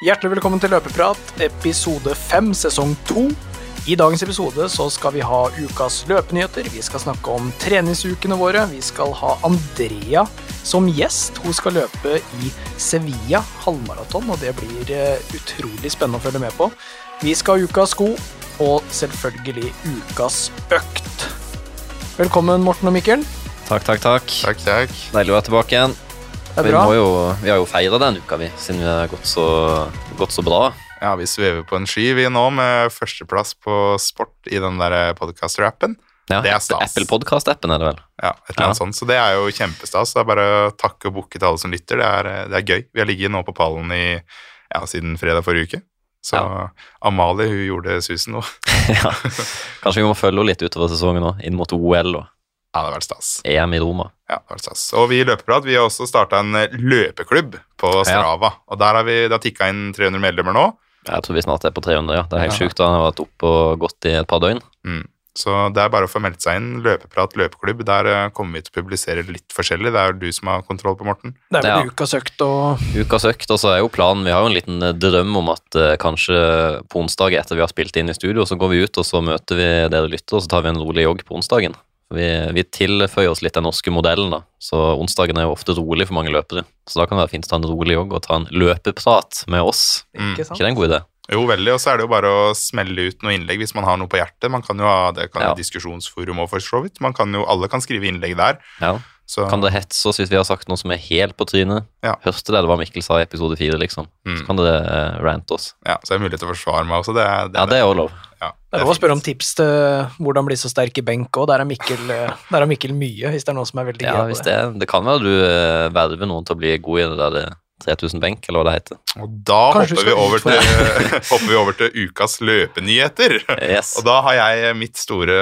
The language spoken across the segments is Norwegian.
Hjertelig velkommen til Løpeprat, episode 5, sesong 2. I dagens episode så skal vi ha ukas løpenyheter, vi skal snakke om treningsukene våre, vi skal ha Andrea som gjest. Hun skal løpe i Sevilla halvmaraton, og det blir eh, utrolig spennende å følge med på. Vi skal ha ukas sko, og selvfølgelig ukas økt. Velkommen, Morten og Mikkel. Takk, takk, takk. Takk, takk. Deilig å være tilbake igjen. Det Vi, må jo, vi har jo feira den uka, vi, siden vi har gått så, gått så bra. Ja, vi svever på en sky vi nå, med førsteplass på sport i den der podcaster-appen. Ja, Det er stas. Apple Podcast-appen er det vel. Ja, et eller annet Ja. sånt. Så det er jo kjempestas. Det er bare å takke og bukke til alle som lytter. Det er, det er gøy. Vi har ligget nå på pallen i, ja, siden fredag forrige uke. Så Amalie hun gjorde susen nå. ja. Kanskje vi må følge henne litt utover sesongen nå, inn mot OL og Ja, det har vært stas. EM i Roma. Ja, det har vært stas. Og vi i Løpeprat vi har også starta en eh, løpeklubb på Strava. Og der har vi, har tikka inn 300 medlemmer nå. Jeg tror vi snart er på 300, ja. Det er helt Ja. sjukt. da. Han har vært oppe og gått i et par døgn. Mm. Så det er bare å få meldt seg inn. Løpeprat løpeklubb. Der eh, kommer vi til å publisere litt forskjellig. Det er jo du som har kontroll på, Morten. Det er vel Ja. ukas økt og Ukas økt, og så er jo planen Vi har jo en liten eh, drøm om at eh, kanskje på onsdag etter vi har spilt inn i studio, så går vi ut og så møter vi dere lyttere, og så tar vi en rolig jogg på onsdagen. Vi, vi tilføyer oss litt den norske modellen, da. Så onsdagen er jo ofte rolig for mange løpere. Så da kan det være fint å ta en rolig jogg og ta en løpeprat med oss. Mm. Ikke sant? ikke det en god idé? Jo, veldig. Og så er det jo bare å smelle ut noe innlegg hvis man har noe på hjertet. Man kan jo ha, Det kan Ja. diskusjonsforum òg, for så vidt. Man kan jo, alle kan skrive innlegg der. Ja. Så Kan dere hetse oss hvis vi har sagt noe som er helt på trynet? Ja. Hørte dere hva Mikkel sa i episode fire, liksom? Mm. Så kan dere eh, rante oss. ja, så er det mulighet til å forsvare meg også. Det det, Ja, det er jo lov. Ja, Det er lov å spørre om tips til hvordan bli så sterk i benk òg. Der, er Mikkel, eh, der er Mikkel mye, hvis det er noen som er veldig Ja, gira på det. det, det kan være du eh, verver noen til å bli god i det der eh, 3000 benk, eller hva det heter. Og da hopper vi til, hopper vi over til ukas løpenyheter. Yes. Og da har jeg mitt store,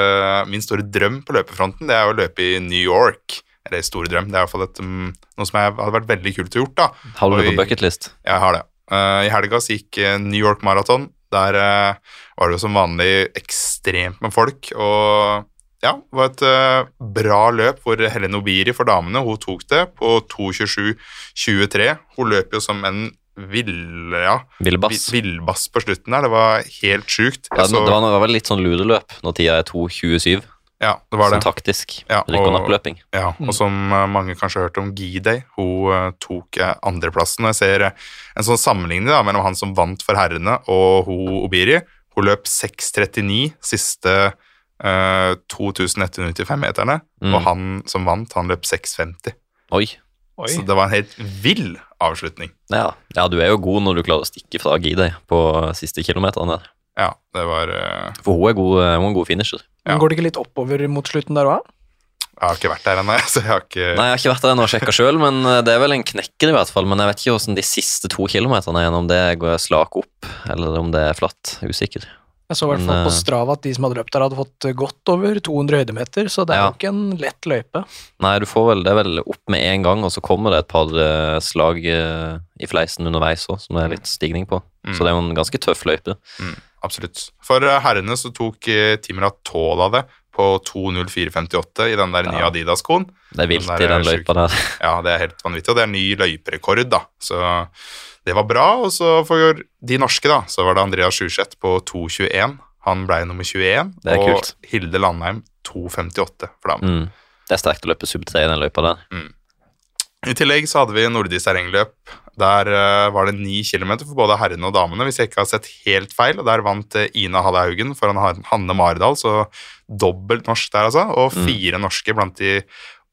min store drøm på løpefronten, det er å løpe i New York. Eller store drøm, det er iallfall et, mm, noe som jeg, hadde vært veldig kult å gjort. da. Har du det på bucketlist? Jeg har det. Uh, I helga så gikk eh, New York Marathon. Der uh, var det jo som vanlig ekstremt med folk. Og ja, det var et uh, bra løp hvor Helene Obiri for damene hun tok det på 2.27,23. Hun løp jo som en vill, ja, Villbass. villbass på slutten der. Det var helt sjukt. Ja, det var, det var vel litt sånn lureløp når tida er 2.27. ja, det var det. Som taktisk. Ja, og- Ja, og som eh, mange kanskje har hørt om G-Day, hun uh, tok uh, andreplassen. Og jeg ser uh, en sånn sammenligning da, mellom han som vant for herrene, og hun Obiri. Hun løp 6.39 siste eh, 2195-meterne, Mm. og han som vant, han løp 6.50. Oi. Oi. Så det var en helt vill avslutning. Ja. ja, du er jo god når du klarer å stikke fra Gidey på siste kilometeren der. Ja, det var uh... For hun er god, hun er en god finisher. Men ja. Går det ikke litt oppover mot slutten der òg? Jeg har ikke vært der ennå, så jeg har ikke Nei, jeg har ikke vært der ennå og sjekka sjøl, men eh, det er vel en knekker i hvert fall. Men jeg vet ikke hvordan de siste to kilometerne er, om det går slak opp, eller om det er flatt. Usikker. Jeg så i hvert fall på eh, Strava at de som hadde løpt der, hadde fått godt over 200 høydemeter, så det er Ja. jo ikke en lett løype. Nei, du får vel, det vel opp med en gang, og så kommer det et par eh, slag eh, i fleisen underveis òg, som det er litt stigning på. Mm. Så det er jo en ganske tøff løype. Mm, absolutt. For eh, herrene så tok Timrat Timra Tola det på 2.04,58 i den der nye Ja. Adidas-skoen. Det er vilt Den i den er løypa der. Ja, det er helt vanvittig, og det er ny løyperekord, da. Så det var bra. Og så for de norske, da, så var det Andreas Sjurseth på 2.21. Han ble nummer 21. Det er og kult. Hilde Landheim 2.58 for dem. Mm. Det er sterkt å løpe sub 3 i den løypa der. I tillegg så hadde vi nordisk terrengløp. Der eh, var det ni kilometer for både herrene og damene, hvis jeg ikke har sett helt feil. Og der vant eh, Ina Hallehaugen foran Hanne Maridal, så dobbelt norsk der, altså. Og Mm. fire norske blant de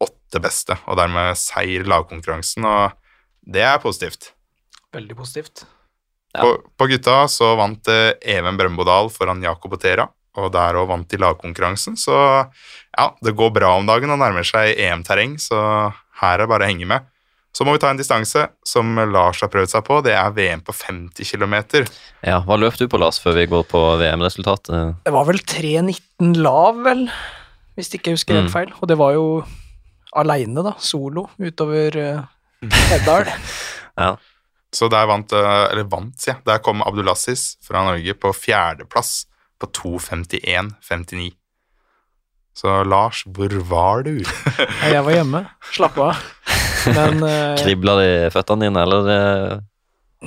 åtte beste, og dermed seier lagkonkurransen. Og det er positivt. Veldig positivt. Ja. På, på gutta så vant eh, Even Brøndbodal foran Jakob Otera, og der òg vant de lagkonkurransen. Så ja, det går bra om dagen og nærmer seg EM-terreng, så her er det bare å henge med. Så må vi ta en distanse som Lars har prøvd seg på. Det er VM på 50 km. Ja, Hva løp du på, Lars, før vi går på VM-resultatet? Det var vel 3,19 lav, vel, hvis ikke jeg husker helt Mm. feil. Og det var jo aleine, da, solo, utover uh, Heddal. Ja. Så der vant, eh, eller vant, sier jeg. Der kom Abdulaziz fra Norge på fjerdeplass på 2.51,59. Så Lars, hvor var du? Jeg var hjemme. Slapp av. Men uh, Kribla det i føttene dine, eller uh,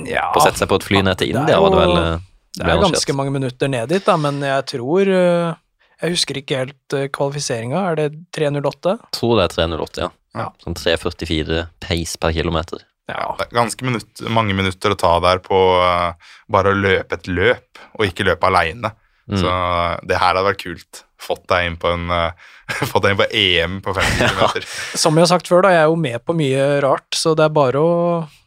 Ja, På å sette seg på et fly ned til det er India, jo- var det vel eh, det er ganske mange minutter ned dit, da, men jeg tror eh, Jeg husker ikke helt uh, kvalifiseringa. Er det 3.08? tror det er 308, ja. Ja. Sånn 344 pace per kilometer. Ja. Det er ganske minutt, mange minutter å ta der på eh, bare å løpe et løp, og ikke løpe aleine. Mm. Så det her hadde vært kult. Fått deg inn på en eh, Fått deg inn på EM på 50 km. Som jeg har sagt før, da, jeg er jo med på mye rart, så det er bare å,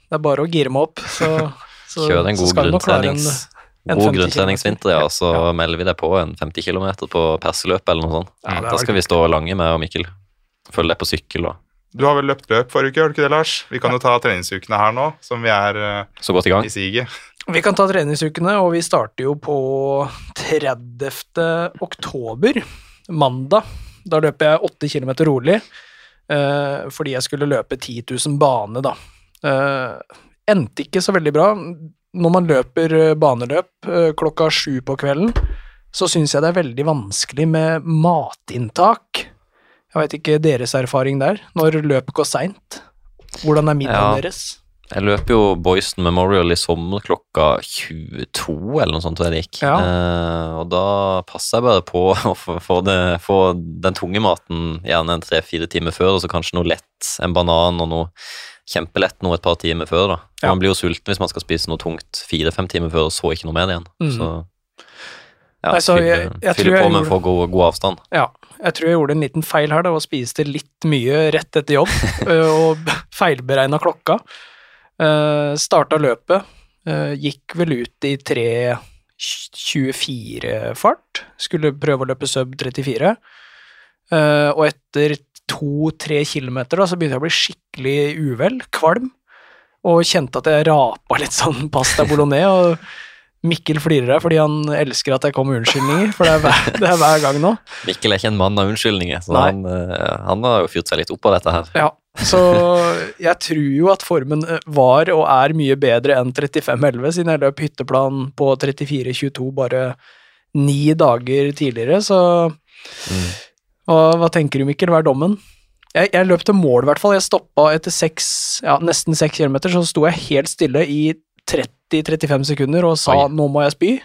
det er bare å gire meg opp. Så, så, Kjøre en god skal du nok klare en- grunntrenings... God grunntreningsvinter, ja, så Ja. melder vi deg på en 50 km på perseløp eller noe sånt. Ja, da skal vi stå lange med og Mikkel. Følge deg på sykkel og Du har vel løpt løp forrige uke, har du ikke det, Lars? Vi kan jo ta treningsukene her nå, som vi er uh, så godt i gang. i siget. Vi kan ta treningsukene, og vi starter jo på 30. oktober, mandag. Da løper jeg 8 km rolig, eh, fordi jeg skulle løpe 10 000 bane, da. Eh, endte ikke så veldig bra. Når man løper eh, baneløp eh, klokka sju på kvelden, så syns jeg det er veldig vanskelig med matinntak. Jeg veit ikke deres erfaring der, når løpet går seint. Hvordan er middagen Ja. deres? Jeg løper jo Boyston Memorial i sommer klokka 22, eller noe sånt, tror jeg det gikk. Ja. Eh, og da passer jeg bare på å få, den tunge maten gjerne en tre-fire timer før, og så kanskje noe lett, en banan og noe kjempelett noe et par timer før. da. Ja. Man blir jo sulten hvis man skal spise noe tungt fire-fem timer før, og så ikke noe mer igjen. Mm. Så ja, Nei, så jeg- jeg fylle på med gjorde- få god, god avstand. Ja, jeg tror jeg gjorde en liten feil her, da, og spiste litt mye rett etter jobb, og feilberegna klokka. Uh, starta løpet, uh, gikk vel ut i 3.24-fart, skulle prøve å løpe sub 34, Uh, og etter to-tre kilometer da, så begynte jeg å bli skikkelig uvel, kvalm, og kjente at jeg rapa litt sånn pasta bolognese, og Mikkel flirer her fordi han elsker at jeg kommer med unnskyldninger, for det er hver, det er hver gang nå. Mikkel er ikke en mann av unnskyldninger, så han, eh, han har jo fyrt seg litt opp av dette her. Ja, så jeg tror jo at formen eh, var og er mye bedre enn 35-11, siden jeg løp hytteplan på 34-22 bare ni dager tidligere, så Mm. hva, hva tenker du, Mikkel? Hva er dommen? Jeg, jeg løp til mål, i hvert fall. Jeg stoppa etter seks, ja, nesten seks kilometer, så sto jeg helt stille i 30-35 sekunder og sa Oi. 'nå må jeg spy'.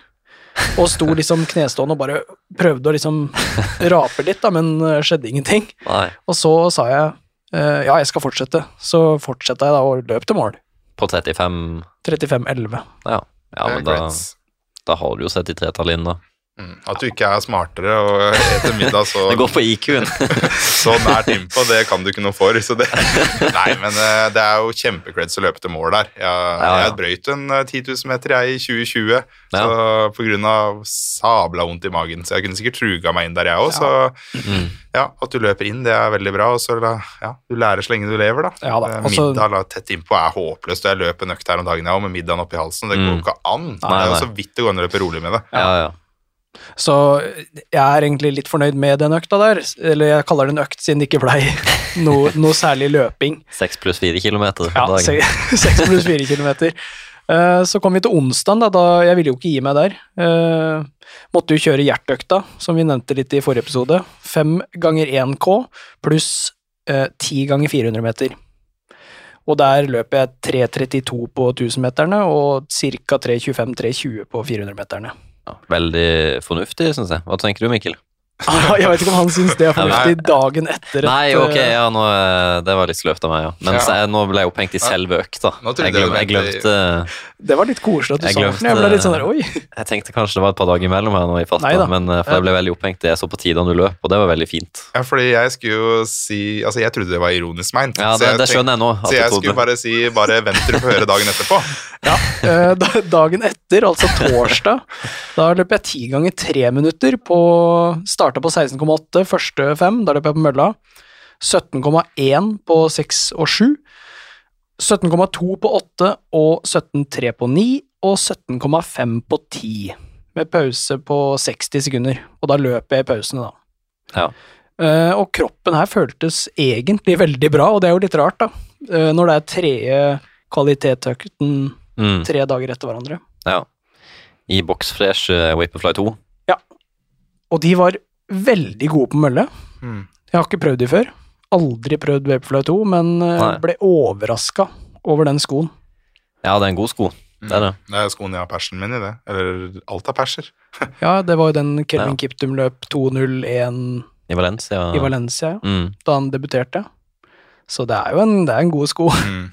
Og sto liksom knestående og bare prøvde å liksom rape litt, da, men eh, skjedde ingenting. Nei, Og så sa jeg ja, jeg skal fortsette. Så fortsetter jeg da og løp til mål. på 35 35-11. Ja, ja men da, da har du jo 73-tallet inn, da. Mm. At du ikke er smartere og etter middag så, Det går på IQ-en. så nært innpå, det kan du ikke noe for. Så det, nei, men eh, det er jo kjempecreds å løpe til mål der. Jeg, ja. jeg brøyt en eh, 10 000 meter jeg i 2020 så på grunn av sabla vondt i magen. Så jeg kunne sikkert truga meg inn der, jeg òg. Så Mm. ja, at du løper inn, det er veldig bra. Og så ja, du lærer så lenge du lever, da. Ja da, Eh, også- Middag la tett innpå er håpløst. Jeg løp en økt her om dagen jeg òg, med middagen oppi halsen. Det går jo Mm. ikke an. det er jo så vidt det går an å løpe rolig med det. Ja, ja. Så jeg er egentlig litt fornøyd med den økta der. Eller jeg kaller det en økt siden det ikke blei noe, noe særlig løping. Seks pluss fire kilometer Ja, Seks pluss fire kilometer. Eh, Så kom vi til onsdagen, da, da jeg ville jo ikke gi meg der. Eh, Måtte jo kjøre hjertøkta, som vi nevnte litt i forrige episode. Fem ganger 1K pluss eh, ti ganger 400 meter. Og der løper jeg 3.32 på 1000-meterne og ca. 3.25-3.20 på 400-meterne. Ja, veldig fornuftig, syns jeg. Hva tenker du, Mikkel? Jeg vet ikke om han syns det er fornuftig dagen etter et Nei, ok, eh, ja, nå, eh, det var litt sløvt av meg, ja. Men Ja. jeg, nå ble jeg opphengt i selve økta. Jeg, glem, det jeg var glemte Det var litt koselig at du sa det. Jeg ble litt sånn der, oi. Jeg tenkte kanskje det var et par dager imellom her nå i farta, men eh, for jeg ble veldig opphengt. Jeg så på tidene du løp, og det var veldig fint. Ja, fordi jeg skulle jo si Altså, jeg trodde det var ironisk meint. Ja, så det, jeg det skjønner jeg nå. Så jeg skulle bare si bare vent til du får høre dagen etterpå. Ja, Dagen etter, altså torsdag, da løp jeg ti ganger tre minutter på Starta på 16,8 første fem, da løp jeg på mølla. 17,1 på seks og sju. 17,2 på åtte og 17,3 på ni og 17,5 på ti. Med pause på 60 sekunder, og da løper jeg i pausene, da. Ja. Uh, og kroppen her føltes egentlig veldig bra, og det er jo litt rart, da. Uh, når det er tredje kvalitetsøkten Mm, tre dager etter hverandre. ja. I Boxfresh uh, Vaporfly 2. Og de var veldig gode på mølle. Mm. Jeg har ikke prøvd de før. Aldri prøvd Vaporfly 2, men eh, Nei. ble overraska over den skoen. Ja, det er en god sko. Det er det. Det er skoen jeg har persen min i, det. Eller alt er perser. Ja, det var jo den Kelvin Ja. Kiptum løp 2.01 I Valencia. i Valencia, ja, Mm. da han debuterte. Så det er jo en, det er en god sko. Mm.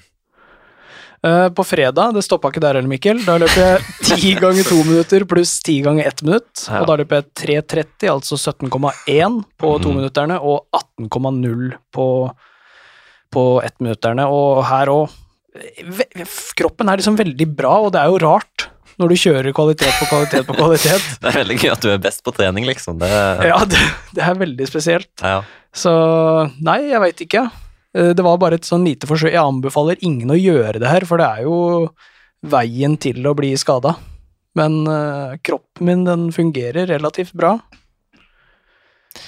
Eh, på fredag, det stoppa ikke der heller, Mikkel. Da løp jeg ti ganger to minutter pluss ti ganger ett minutt. Ja. Og da løp jeg 3.30, altså 17,1 på Mhm. tominutterne, og 18,0 på, på ettminutterne. Og her òg Kroppen er liksom veldig bra, og det er jo rart når du kjører kvalitet på kvalitet på kvalitet. Det er veldig gøy at du er best på trening, liksom. Det, Ja, det, det er veldig spesielt. ja. Så nei, jeg veit ikke. Eh, Det var bare et sånn lite forsøk. Jeg anbefaler ingen å gjøre det her, for det er jo veien til å bli skada. Men eh, kroppen min, den fungerer relativt bra.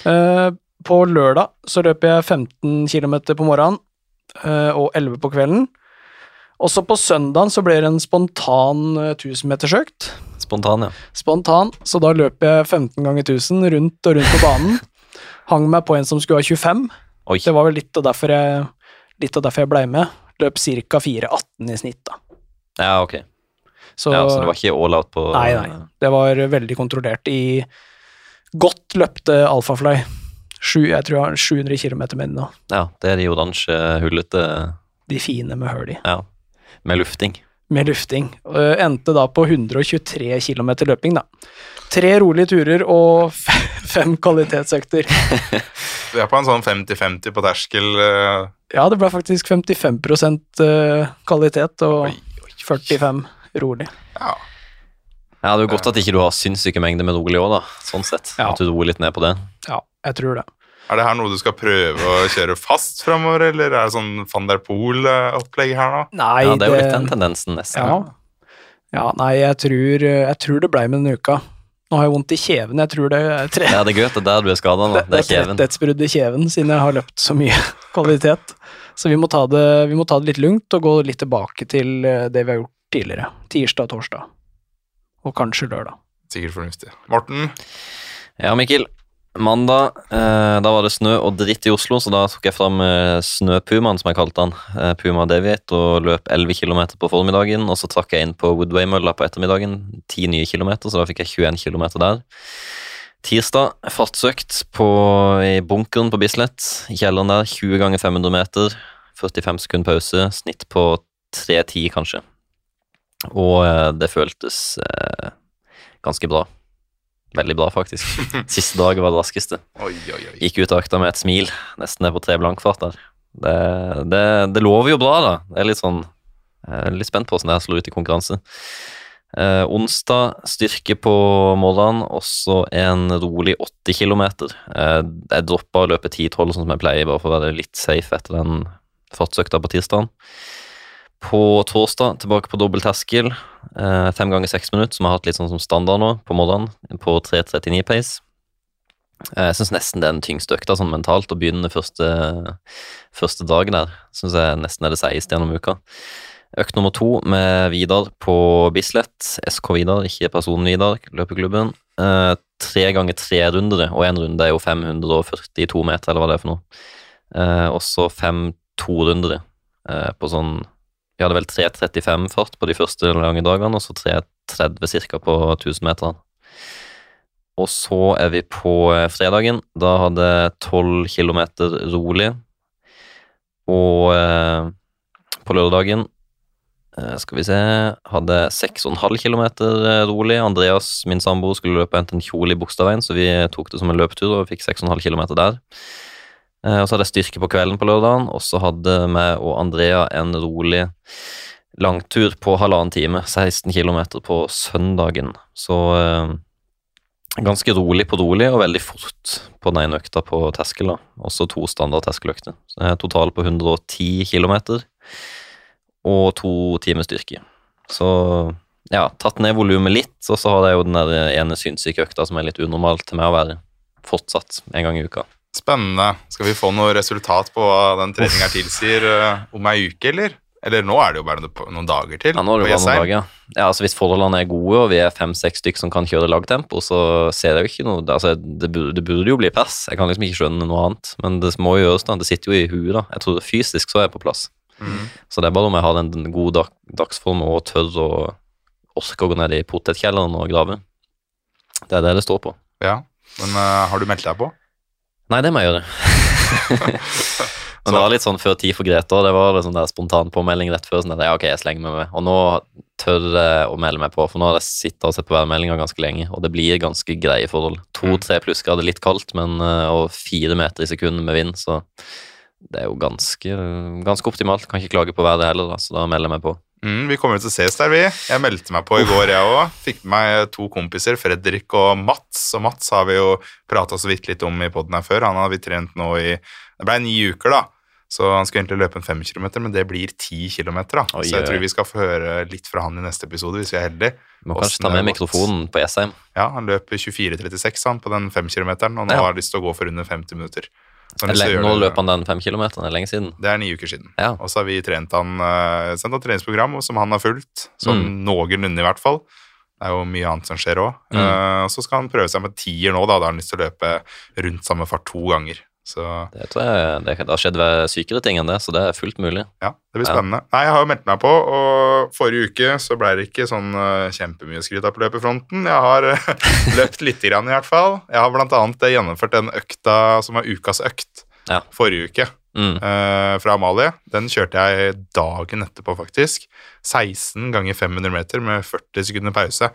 Eh, på lørdag så løper jeg 15 km på morgenen og 11 på kvelden. Også på søndagen så ble det en spontan eh, 1000-metersøkt Spontan, ja. spontan, så da løp jeg 15 ganger 1000 rundt og rundt på banen. Hang meg på en som skulle ha 25. Oi. Det var vel litt av derfor jeg, litt av derfor jeg blei med. Løp ca. 4,18 i snitt, da. Ja, ok. Så, ja, så det var ikke all out på Nei, nei. Det var veldig kontrollert i godt løpte Alphafly. Jeg tror jeg har 700 km med den nå. Ja, det er de oransje, hullete De fine med hull i. Ja. Med lufting. Med lufting. Endte da på 123 km løping, da. Tre rolige turer og fem kvalitetsøkter. Vi er på en sånn 50-50 på terskel. eh, Ja, det ble faktisk 55 eh, kvalitet og Oi, oi, oi. 45 rolig. Ja. Ja, det er jo godt at ikke du har sinnssyke mengder med rolig òg, da. Sånn sett. Ja. At du roer litt ned på det. Ja, jeg tror det. Er det her noe du skal prøve å kjøre fast framover, eller er det sånn van der Pool-opplegg her nå? Nei, Ja, det er jo litt den tendensen, nesten. Ja. ja, nei, jeg tror, jeg tror det blei med denne uka. Nå har jeg vondt i kjeven. Jeg tror det er, tre, Ja, det er gøy at det er der du er skada nå. det, Det det er er kjeven. tretthetsbrudd i kjeven siden jeg har løpt så mye kvalitet. Så vi må, ta det, vi må ta det litt lugnt og gå litt tilbake til eh, det vi har gjort tidligere. Tirsdag torsdag. Og kanskje lørdag. Sikkert fornuftig. Morten, Ja, Mikkel. Mandag, eh, da var det snø og dritt i Oslo, så da tok jeg fram eh, snøpumaen, som jeg kalte han. Eh, Puma Deviate, og løp 11 km på formiddagen. Og så trakk jeg inn på Woodway-mølla på ettermiddagen. 10 nye kilometer, så da fikk jeg 21 km der. Tirsdag, fartsøkt på, i bunkeren på Bislett. Kjelleren der, 20 ganger 500 meter. 45 sekunder pause. Snitt på 3.10, kanskje. Og eh, det føltes eh, ganske bra. Veldig bra, faktisk. Siste dag var det raskeste. oi, oi, oi. Gikk ut av økta med et smil, nesten ned på tre blankfart der. Det, det, det lover jo bra, da. Det er litt sånn Jeg er litt spent på hvordan det her slår ut i konkurranse. Eh, onsdag styrke på morgenen, også en rolig 80 km. Eh, jeg droppa å løpe 10-12 sånn som jeg pleier, bare for å være litt safe etter den fartsøkta på tirsdag. På torsdag tilbake på dobbel terskel. Eh, fem ganger seks minutter, som har hatt litt sånn som standard nå på morgenen, på 3.39 pace. Eh, Jeg syns nesten det er den tyngste økta sånn mentalt, å begynne første, første dag der. Syns jeg nesten er det seigeste gjennom uka. Økt nummer to med Vidar på Bislett. SK Vidar, ikke personen Vidar, løpeklubben. Eh, tre ganger tre rundere, og én runde er jo 542 meter, eller hva det er for noe. Også fem torundere på sånn Vi hadde vel 3.35 fart på de første lange dagene, og så 3.30 ca. på 1000 meter. Og så er vi på eh, fredagen. Da hadde 12 km rolig. Og eh, på lørdagen eh, skal vi se hadde 6,5 km rolig. Andreas, min samboer, skulle løpe enten kjole i Bogstadveien, så vi tok det som en løpetur og fikk 6,5 km der. Eh, og så hadde jeg styrke på kvelden på lørdagen, og så hadde meg og Andrea en rolig langtur på halvannen time, 16 km på søndagen. Så eh, ganske rolig på rolig og veldig fort på den ene økta på terskel. da. Også to standard terskeløkter. Er Total på 110 km og to timer styrke. Så ja, tatt ned volumet litt, og så har jeg jo den der ene synssyke økta som er litt unormalt til meg å være fortsatt en gang i uka. Spennende. Skal vi få noe resultat på hva den treninga tilsier eh, om ei uke, eller? Eller nå er det jo bare noen- dager til. Ja, nå er det bare noen dager. Ja, altså Hvis forholdene er gode, og vi er fem-seks stykker som kan kjøre lagtempo, så ser jeg jo ikke noe altså det, burde, det burde jo bli pers. Jeg kan liksom ikke skjønne noe annet. Men det må jo gjøres, da. Det sitter jo i huet, da. Jeg tror fysisk så er jeg på plass. Mm. Så det er bare om jeg har den, den gode dag, dagsform og tør å orke å gå ned i potetkjelleren og grave. Det er det det står på. Ja, men uh, har du meldt deg på? Nei, det må jeg gjøre. Men det var litt sånn før tid for Greta, det var liksom der spontan påmelding rett før. sånn at ja, ok, jeg slenger meg med. Og nå tør jeg å melde meg på, for nå har jeg sittet og sett på værmeldinga ganske lenge, og det blir ganske greie forhold. To-tre plussgrader, litt kaldt, men eh, og fire meter i sekundet med vind, så det er jo ganske, ganske optimalt. Kan ikke klage på været heller, da, så da melder jeg meg på. Mm, vi kommer til å ses der, vi. Jeg meldte meg på i går, jeg òg. Fikk med meg to kompiser, Fredrik og Mats. Og Mats har vi jo prata så vidt litt om i poden her før. Han har vi trent nå i Det ble ni uker, da. Så han skulle egentlig løpe en fem kilometer, men det blir ti kilometer. da. Oi, så jeg tror vi skal få høre litt fra han i neste episode, hvis vi er heldige. Må kanskje ta med mikrofonen på Jessheim. Ja, han løper 24,36 han på den femkilometeren, og nå Ja. har han lyst til å gå for under 50 minutter. Nå løp han den fem kilometeren, det er lenge siden. Det er ni uker siden. Ja. Og så har vi trent han, uh, sendt han treningsprogram som han har fulgt, sånn noenlunde i hvert fall. Det er jo mye annet som skjer òg. Mm. så skal han prøve seg med tier nå, da. Da har han lyst til å løpe rundt samme fart to ganger. Så Det tror jeg det, det har skjedd ved sykere ting enn det, så det er fullt mulig. ja, det blir Ja. spennende. Nei, jeg har jo meldt meg på, og forrige uke så ble det ikke sånn uh, kjempemye skryt av på løpefronten. Jeg har uh, løpt lite grann, i hvert fall. Jeg har blant annet eh, gjennomført den økta som er ukas økt Ja. forrige uke. Mm. Uh, fra Amalie. Den kjørte jeg dagen etterpå, faktisk. 16 ganger 500 meter med 40 sekunder pause.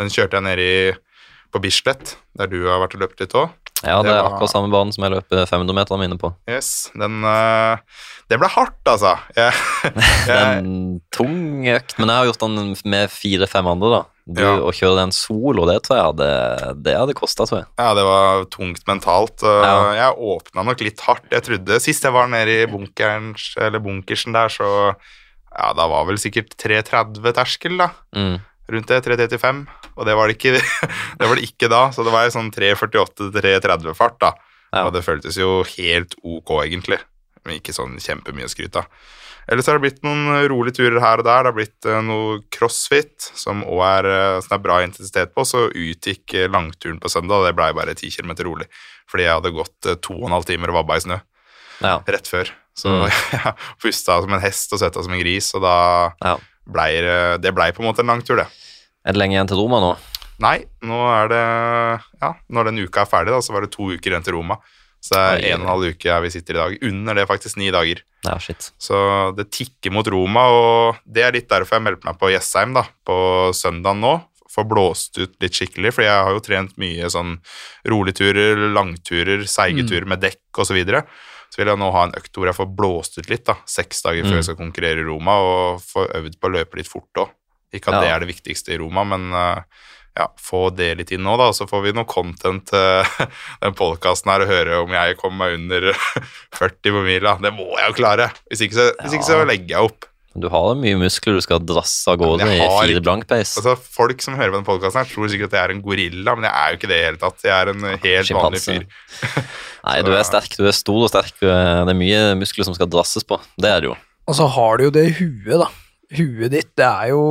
Den kjørte jeg ned i, på Bislett, der du har vært og løpt litt òg. Ja, det Det er akkurat samme banen som jeg løper 500-meterne mine på. Yes, den uh, Det ble hardt, altså. Jeg, Det er jeg, en tung økt, men jeg har gjort den med fire-fem andre, da. Du, Ja. Å kjøre den solo, det tror jeg hadde, det hadde kosta, tror jeg. ja, det var tungt mentalt. eh, Ja. Jeg åpna nok litt hardt. Jeg trodde Sist jeg var nede i bunkeren, eller bunkersen der, så Ja, da var vel sikkert 330 terskel, da. Mm. Rundt det, 335, og det var det ikke, det var det ikke da, så det var sånn 348-330 fart da, Ja. og det føltes jo helt ok egentlig, men ikke sånn kjempemye skryt da. Ellers har det blitt noen rolige turer her og der, det har blitt eh, noe crossfit, som også er, eh, som er bra intensitet på, så utgikk eh, langturen på søndag, det ble bare 10 km rolig, fordi jeg hadde gått eh, to og en halv timer og vabba i snø, Ja. rett før, så Mm. jeg pusta som en hest og svetta som en gris, og da ja. Blei det, ble blei på en måte en lang tur det. Er det lenge igjen til Roma nå? Nei, nå er det Ja, når den uka er ferdig, da, så var det to uker igjen til Roma. Så det er en og en halv uke her vi sitter i dag. Under det faktisk ni dager. Ja, shit. Så det tikker mot Roma, og det er litt derfor jeg meldte meg på Jessheim da, på søndag nå. Får blåst ut litt skikkelig, for jeg har jo trent mye sånn roligturer, langturer, seige Mm. turer med dekk osv. Så, videre. Så vil jeg nå ha en økt hvor jeg får blåst ut litt, da, seks dager før Mm. jeg skal konkurrere i Roma, og få øvd på å løpe litt fort òg. Ikke at Ja. det er det viktigste i Roma, men uh, ja, få det litt inn nå, da. Så får vi noe content til den podkasten her og høre om jeg kommer meg under 40 på mila. Det må jeg jo klare. Hvis ikke så, hvis ikke så legger jeg opp. Du har mye muskler du skal drasse av gårde i fire blank pace. Altså, Folk som hører på denne podkasten, tror sikkert at jeg er en gorilla, men jeg er jo ikke det i det hele tatt. Jeg er en helt vanlig fyr. Nei, du er sterk. Du er stor og sterk. Det er mye muskler som skal drasses på. Det er det jo. Og så har du jo det huet, da. Huet ditt, det er jo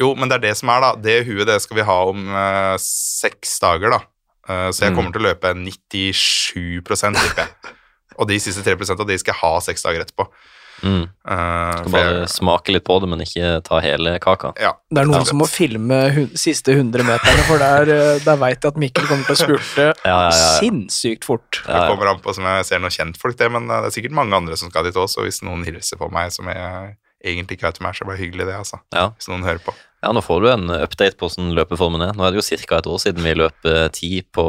Jo, men det er det som er, da. Det huet det skal vi ha om uh, seks dager, da. Uh, så jeg Mm. kommer til å løpe 97 tipper jeg. Og de siste 3% av de skal jeg ha seks dager etterpå. Mm. Uh, Skal bare jeg- smake litt på det, men ikke ta hele kaka. ja, Det er noen Ja. som må filme hun, siste 100 meterne, for der, eh, der veit jeg at Mikkel kommer til å spurte Ja, ja, ja. sinnssykt fort. Det kommer an på som jeg ser noen kjentfolk, det, men eh, det er sikkert mange andre som skal dit også. Hvis noen hilser på meg som jeg egentlig ikke vet hvem er, så blir det hyggelig, det, altså. Ja. Hvis noen hører på. Ja, nå får du en update på hvordan løpeformen er. Nå er det jo ca. et år siden vi løp eh, 10 på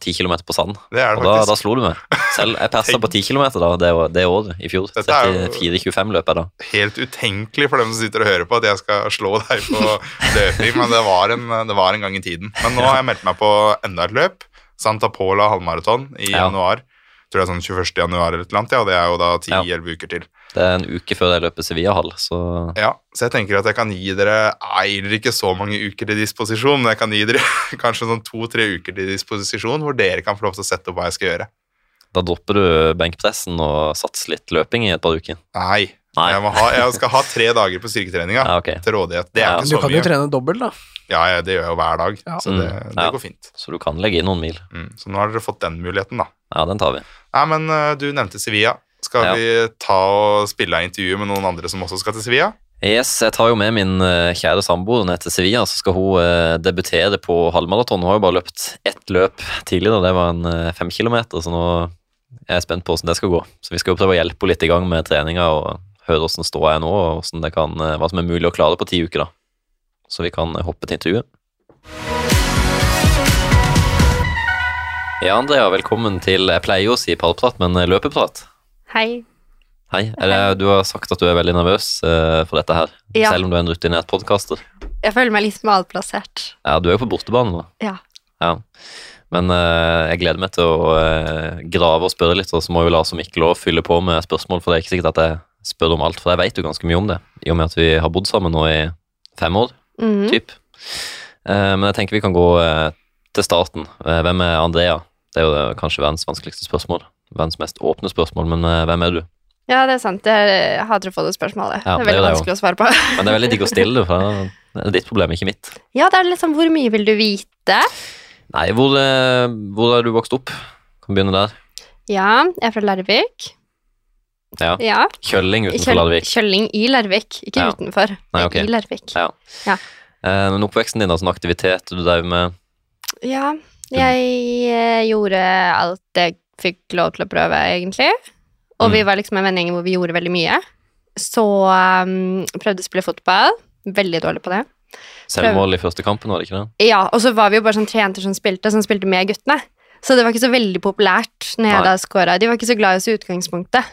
10 km på sand. Det er Og det da, faktisk. da slo du meg. Selv jeg persa på 10 km da, det, det året i fjor. Dette er jo- 34-25 løp jeg da. helt utenkelig for dem som sitter og hører på at jeg skal slå deg på løping, men det var, en, det var en gang i tiden. Men nå har jeg meldt meg på enda et løp. Santa Pola halvmaraton i Ja. januar. Jeg tror det er sånn 21. januar eller annet, ja, og det er jo da 10-11 uker til. Det er en uke før jeg løper Sevilla-hall, så Ja, så jeg tenker at jeg kan gi dere eier ikke så mange uker til disposisjon, men jeg kan gi dere kanskje sånn to-tre uker til disposisjon hvor dere kan få lov til å sette opp hva jeg skal gjøre. da dropper du benkpressen og satser litt løping i et par uker. Nei, Nei. Jeg, må ha, jeg skal ha tre dager på styrketreninga Ja, okay. til rådighet. Det er Ja, Men mye. du så kan jo trene dobbelt, da. Ja, ja, det gjør jeg jo hver dag, Ja. så det, Mm, det ja. går fint. Så du kan legge inn noen mil. Mm, så nå har dere fått den muligheten, da. Ja, den tar vi. Nei, men eh, du nevnte Sevilla. Skal vi ta og spille av intervju med noen andre som også skal til Sevilla? Yes, jeg tar jo med min eh, kjære samboer ned til Sevilla, så skal hun eh, debutere på halvmaraton. Hun har jo bare løpt ett løp tidligere, det var en eh, fem kilometer, så nå er jeg spent på hvordan det skal gå. Så vi skal jo prøve å hjelpe henne litt i gang med treninga og høre hvordan ståa er nå, og det kan, hva som er mulig å klare på ti uker, da. Så vi kan hoppe til intervjuet. Ja, Andrea, velkommen til Jeg pleier jo å si pallprat, men løpeprat. Hei. Hei. Det, du har sagt at du er veldig nervøs uh, for dette her, Ja. selv om du er en rutinert podkaster. Jeg føler meg litt malplassert. Ja, du er jo på bortebane nå. Ja. Ja. Men uh, jeg gleder meg til å uh, grave og spørre litt, og så må jo Lars og Mikkel òg fylle på med spørsmål, for det er ikke sikkert at jeg spør om alt, for jeg vet jo ganske mye om det, i og med at vi har bodd sammen nå i fem år, Mhm. typ. Men jeg tenker vi kan gå til starten. Hvem er Andrea? Det er jo kanskje verdens vanskeligste spørsmål. Verdens mest åpne spørsmål, men eh, hvem er du? Ja, det er sant. Jeg hater å få det spørsmålet. Ja, det er er veldig det jo. vanskelig å svare på. Men det er veldig digg å stille for det er ditt problem, ikke mitt. Ja, det er sånn Hvor mye vil du vite? Nei, hvor, eh, hvor er du vokst opp? Kan begynne der. Ja, jeg er fra Larvik. Ja. Ja. Kjølling utenfor Kjøl- Larvik. Kjølling i Larvik, ikke Ja. utenfor. Nei, okay. ok. I Larvik. Ja. Eh, men oppveksten din, altså en aktivitet du drev med Ja, jeg eh, gjorde alt jeg fikk lov til å prøve, egentlig. Og Mm. vi var liksom en vennegjeng hvor vi gjorde veldig mye. Så um, prøvde å spille fotball. Veldig dårlig på det. selvmål i første kampen, var det ikke det? Ja, og så var vi jo bare sånn tre jenter som spilte, som spilte med guttene. Så det var ikke så veldig populært når jeg Nei. da scora. De var ikke så glad i oss i utgangspunktet.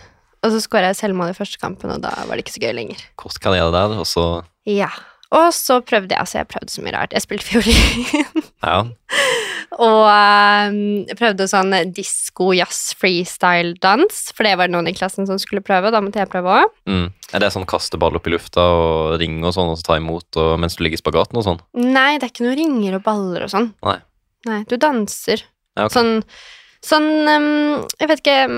Og så scora jeg selvmål i første kampen, og da var det ikke så gøy lenger. Kort karriere der, og så Ja. Og så prøvde jeg, altså jeg prøvde så mye rart. Jeg spilte fiolin. Ja. Og um, prøvde sånn disko, jazz, freestyle-dans, for det var det noen i klassen som skulle prøve, og da måtte jeg prøve òg. Mm. Er det sånn kaste ball opp i lufta og ringe og sånn, og så ta imot og, mens du ligger i spagaten og sånn? Nei, det er ikke noe ringer og baller og sånn. Nei. Nei, du danser. Ja, okay. Sånn, sånn um, Jeg vet ikke um,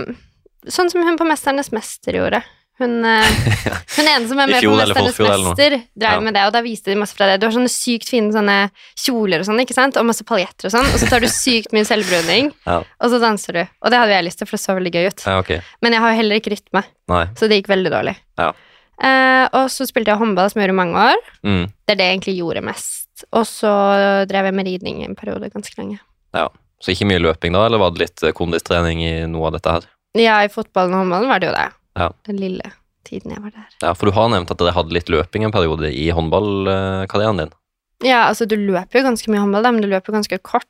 Sånn som hun på Mesternes mester gjorde. Hun, eh, hun ene som er med på Mesternes mester, drev Ja. med det, og da viste de masse fra det. Du har sånne sykt fine sånne kjoler og sånn, ikke sant, og masse paljetter og sånn, og så tar du sykt mye selvbruning, Ja. og så danser du. Og det hadde jeg lyst til, for det så veldig gøy ut. ja, okay. Men jeg har jo heller ikke rytme, Nei. så det gikk veldig dårlig. Ja. Eh, og så spilte jeg håndball, som jeg gjorde i mange år. Mm. Det er det jeg egentlig gjorde mest. Og så drev jeg med ridning i en periode ganske lenge. Så ikke mye løping da, eller var det litt eh, kondistrening i noe av dette her? Ja, i fotballen og håndballen var det jo det. Ja. Den lille tiden jeg var der. Ja, for du har nevnt at dere hadde litt løping en periode i håndballkarrieren din. Ja, altså du løper jo ganske mye håndball, da, men du løper ganske kort.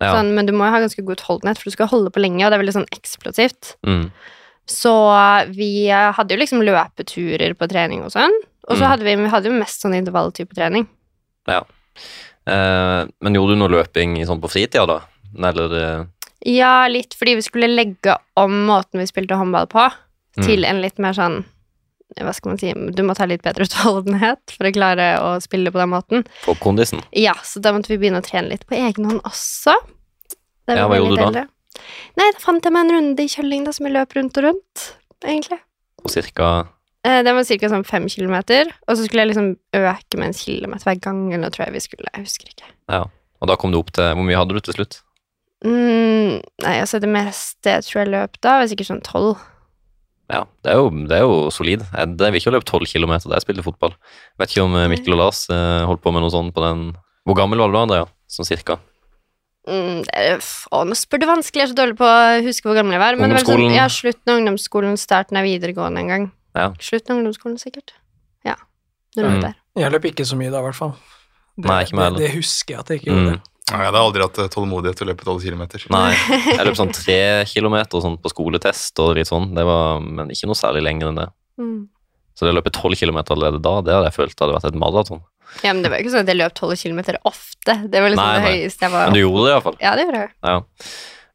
Ja. Sånn, men du må jo ha ganske god utholdenhet, for du skal holde på lenge, og det er veldig sånn eksplosivt. Mm. Så vi eh, hadde jo liksom løpeturer på trening og sånn. Og så Mm. hadde vi, vi hadde jo mest sånn intervalltype trening. Eh, men gjorde du noe løping sånn på fritida, da? Eller eh, Ja, litt fordi vi skulle legge om måten vi spilte håndball på. Til en litt mer sånn Hva skal man si Du må ta litt bedre utholdenhet for å klare å spille på den måten. For kondisen? Ja, så da måtte vi begynne å trene litt på egen hånd også. Ja, hva gjorde du da? eldre. Nei, da fant jeg meg en runde i kjølling da, som jeg løp rundt og rundt, egentlig. Og cirka Eh, Den var ca. sånn fem kilometer, og så skulle jeg liksom øke med en kilometer hver gang, eller noe tror jeg vi skulle, jeg husker ikke. Ja. Og da kom du opp til Hvor mye hadde du til slutt? Mm, nei, altså det meste jeg tror jeg løp da, var sikkert sånn tolv. Ja, det er jo, det er jo solid. Jeg drev ikke ha løpt tolv kilometer da jeg spilte fotball. Vet ikke om eh, Mikkel og Lars eh, holdt på med noe sånt på den Hvor gammel var du da, Andrea? Sånn cirka? Mm, det f- å, nå spør du vanskelig, jeg er så dårlig på å huske hvor gammel jeg var. Men det var sånn, ja, slutten av ungdomsskolen, starten av videregående en gang. Ja. Slutten av ungdomsskolen, sikkert. Ja. Mm. der. Jeg løp ikke så mye da, i hvert fall. Det, Nei, ikke meg det, det husker jeg at jeg ikke gjorde. Mm. Ja, Jeg har aldri hatt eh, tålmodighet til å løpe 12 km. Nei, jeg løp sånn tre kilometer sånn på skoletest og litt sånn. Det var, men ikke noe særlig lenger enn det. Mm. Så det å løpe tolv kilometer allerede da, det hadde jeg følt hadde vært et maraton. Ja, men det var jo ikke sånn at jeg løp 12 km ofte. Det var liksom Nei, det høyeste jeg var. Men du gjorde det iallfall. Ja, det gjorde jeg. Ja.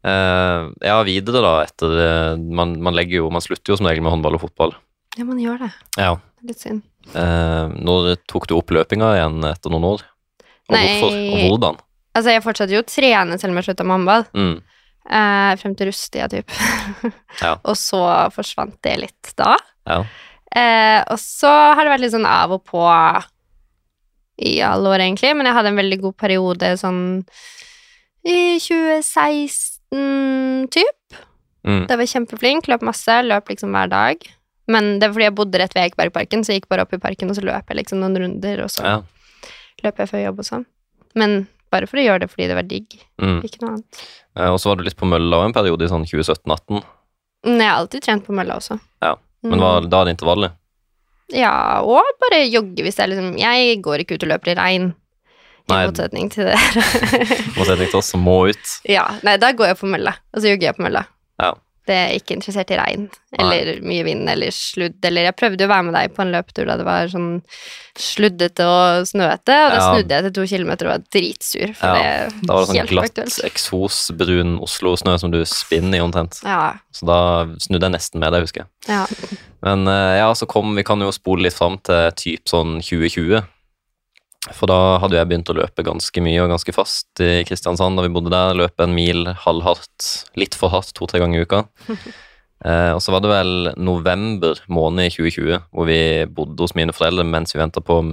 Uh, ja, videre da, etter man, man legger jo Man slutter jo som regel med håndball og fotball. Ja, man gjør det. Ja. Litt synd. Uh, når tok du opp løpinga igjen etter noen år? Og Nei. hvorfor? Og hvordan? Altså, jeg fortsatte jo å trene selv om jeg slutta med håndball. Mm. Eh, frem til rustia, type. Ja. og så forsvant det litt da. Ja. Eh, og så har det vært litt sånn av og på i alle år, egentlig. Men jeg hadde en veldig god periode sånn i 2016, typ. Mm. Da var jeg kjempeflink, løp masse, løp liksom hver dag. Men det var fordi jeg bodde rett ved Ekebergparken, så jeg gikk bare opp i parken, og så løp jeg liksom noen runder, og så Ja. løp jeg før jobb og sånn. Men bare for å gjøre det fordi det var digg, Mm. ikke noe annet. Eh, Og så var du litt på mølla en periode i sånn 2017-18. Nei, jeg har alltid trent på mølla også. Ja, Men Mm. var da det intervallet? Ja, og bare jogge hvis det er liksom Jeg går ikke ut og løper i regn. I Nei. motsetning til det. Motsetning til oss som må ut. ja, nei, da går jeg på mølla, og så jogger jeg på mølla. Ja. Det er ikke interessert i regn, eller mye vind, eller sludd, eller Jeg prøvde jo å være med deg på en løpetur da det var sånn sluddete og snøete, og da Ja. snudde jeg til to kilometer og var dritsur, for Ja, det Da var det sånn glatt, eksosbrun Oslo-snø som du spinner i omtrent. Ja, Så da snudde jeg nesten med deg, husker jeg. ja. Men eh, ja, så kom Vi kan jo spole litt fram til typ sånn 2020. For da hadde jeg begynt å løpe ganske mye og ganske fast i Kristiansand da vi bodde der. Løpe en mil halvhardt, litt for hardt, to-tre ganger i uka. Eh, og så var det vel november måned i 2020 hvor vi bodde hos mine foreldre mens vi venta på å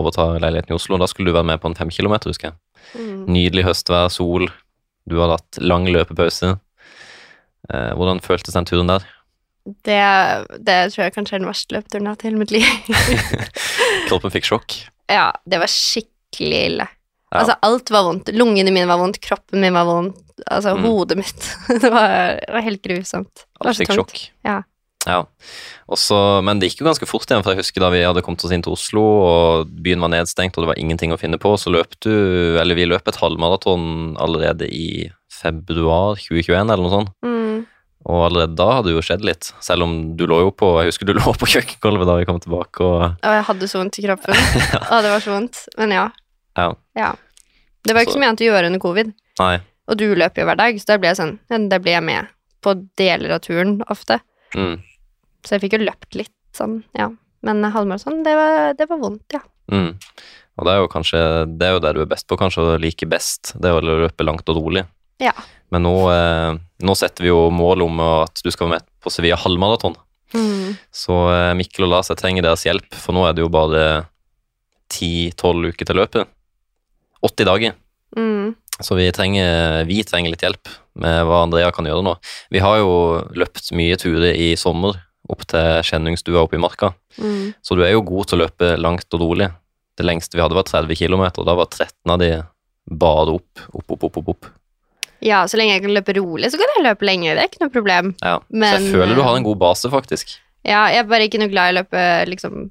overta leiligheten i Oslo. Da skulle du være med på en fem kilometer, husker jeg. Mm. Nydelig høstvær, sol. Du hadde hatt lang løpepause. Eh, hvordan føltes den turen der? Det, det tror jeg kanskje er den verste løpeturen jeg har hatt i hele mitt liv. Kroppen fikk sjokk. Ja, det var skikkelig ille. Ja. Altså, alt var vondt. Lungene mine var vondt, kroppen min var vondt, altså Mm. hodet mitt. det, var, det var helt grusomt. Det var så tungt. sjokk. Ja. Ja. Også, men det gikk jo ganske fort igjen, for jeg husker da vi hadde kommet oss inn til Oslo, og byen var nedstengt, og det var ingenting å finne på, så løp du Eller vi løp et halvmaraton allerede i februar 2021, eller noe sånt. Mm. Og allerede da hadde det jo skjedd litt, selv om du lå jo på Jeg husker du lå på kjøkkengulvet da vi kom tilbake, og Og jeg hadde så vondt i kroppen. Å, det var så vondt. Men ja. Ja. Det var ikke Så- mye annet å gjøre under covid. Nei. Og du løper jo hver dag, så da ble jeg sånn Da blir jeg med på deler av turen ofte. Mm. Så jeg fikk jo løpt litt sånn, ja. Men halvmaraton, det var, det var vondt, ja. Mm. Og det er jo kanskje Det er jo det du er best på, kanskje å like best. Det er å løpe langt og rolig. Ja. Men nå, eh, nå setter vi jo mål om at du skal være med på Sevilla halvmaraton. Mm. Så eh, Mikkel og Lars, jeg trenger deres hjelp, for nå er det jo bare 10-12 uker til løpet. 80 dager. Mm. Så vi trenger, vi trenger litt hjelp med hva Andrea kan gjøre nå. Vi har jo løpt mye turer i sommer opp til Skjenningsstua oppe i marka, Mm. så du er jo god til å løpe langt og rolig. Det lengste vi hadde var 30 km, og da var 13 av de bare opp, opp, opp, opp, opp. Ja, så lenge jeg kan løpe rolig, så kan jeg løpe lenger. Det er ikke noe problem. Ja. så jeg føler du har eh, en god base, faktisk. Ja, jeg er bare ikke noe glad i å løpe liksom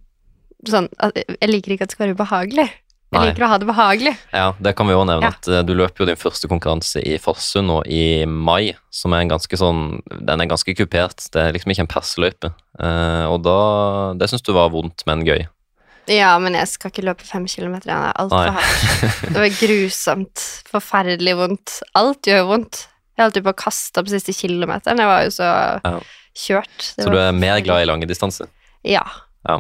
sånn Jeg liker ikke at det skal være ubehagelig. Jeg Nei. liker å ha det behagelig. Ja, det kan vi òg nevne Ja. at eh, du løper jo din første konkurranse i Farsund nå i mai, som er en ganske sånn Den er ganske kupert. Det er liksom ikke en persløype. Eh, og da Det syns du var vondt, men gøy. Ja, men jeg skal ikke løpe fem kilometer igjen. Det er altfor hardt. Det var grusomt. Forferdelig vondt. Alt gjør vondt. Jeg holdt på å kaste opp siste kilometeren. Jeg var jo så Ja. kjørt. Det Så du er mer glad i lange distanser? Ja. Ja.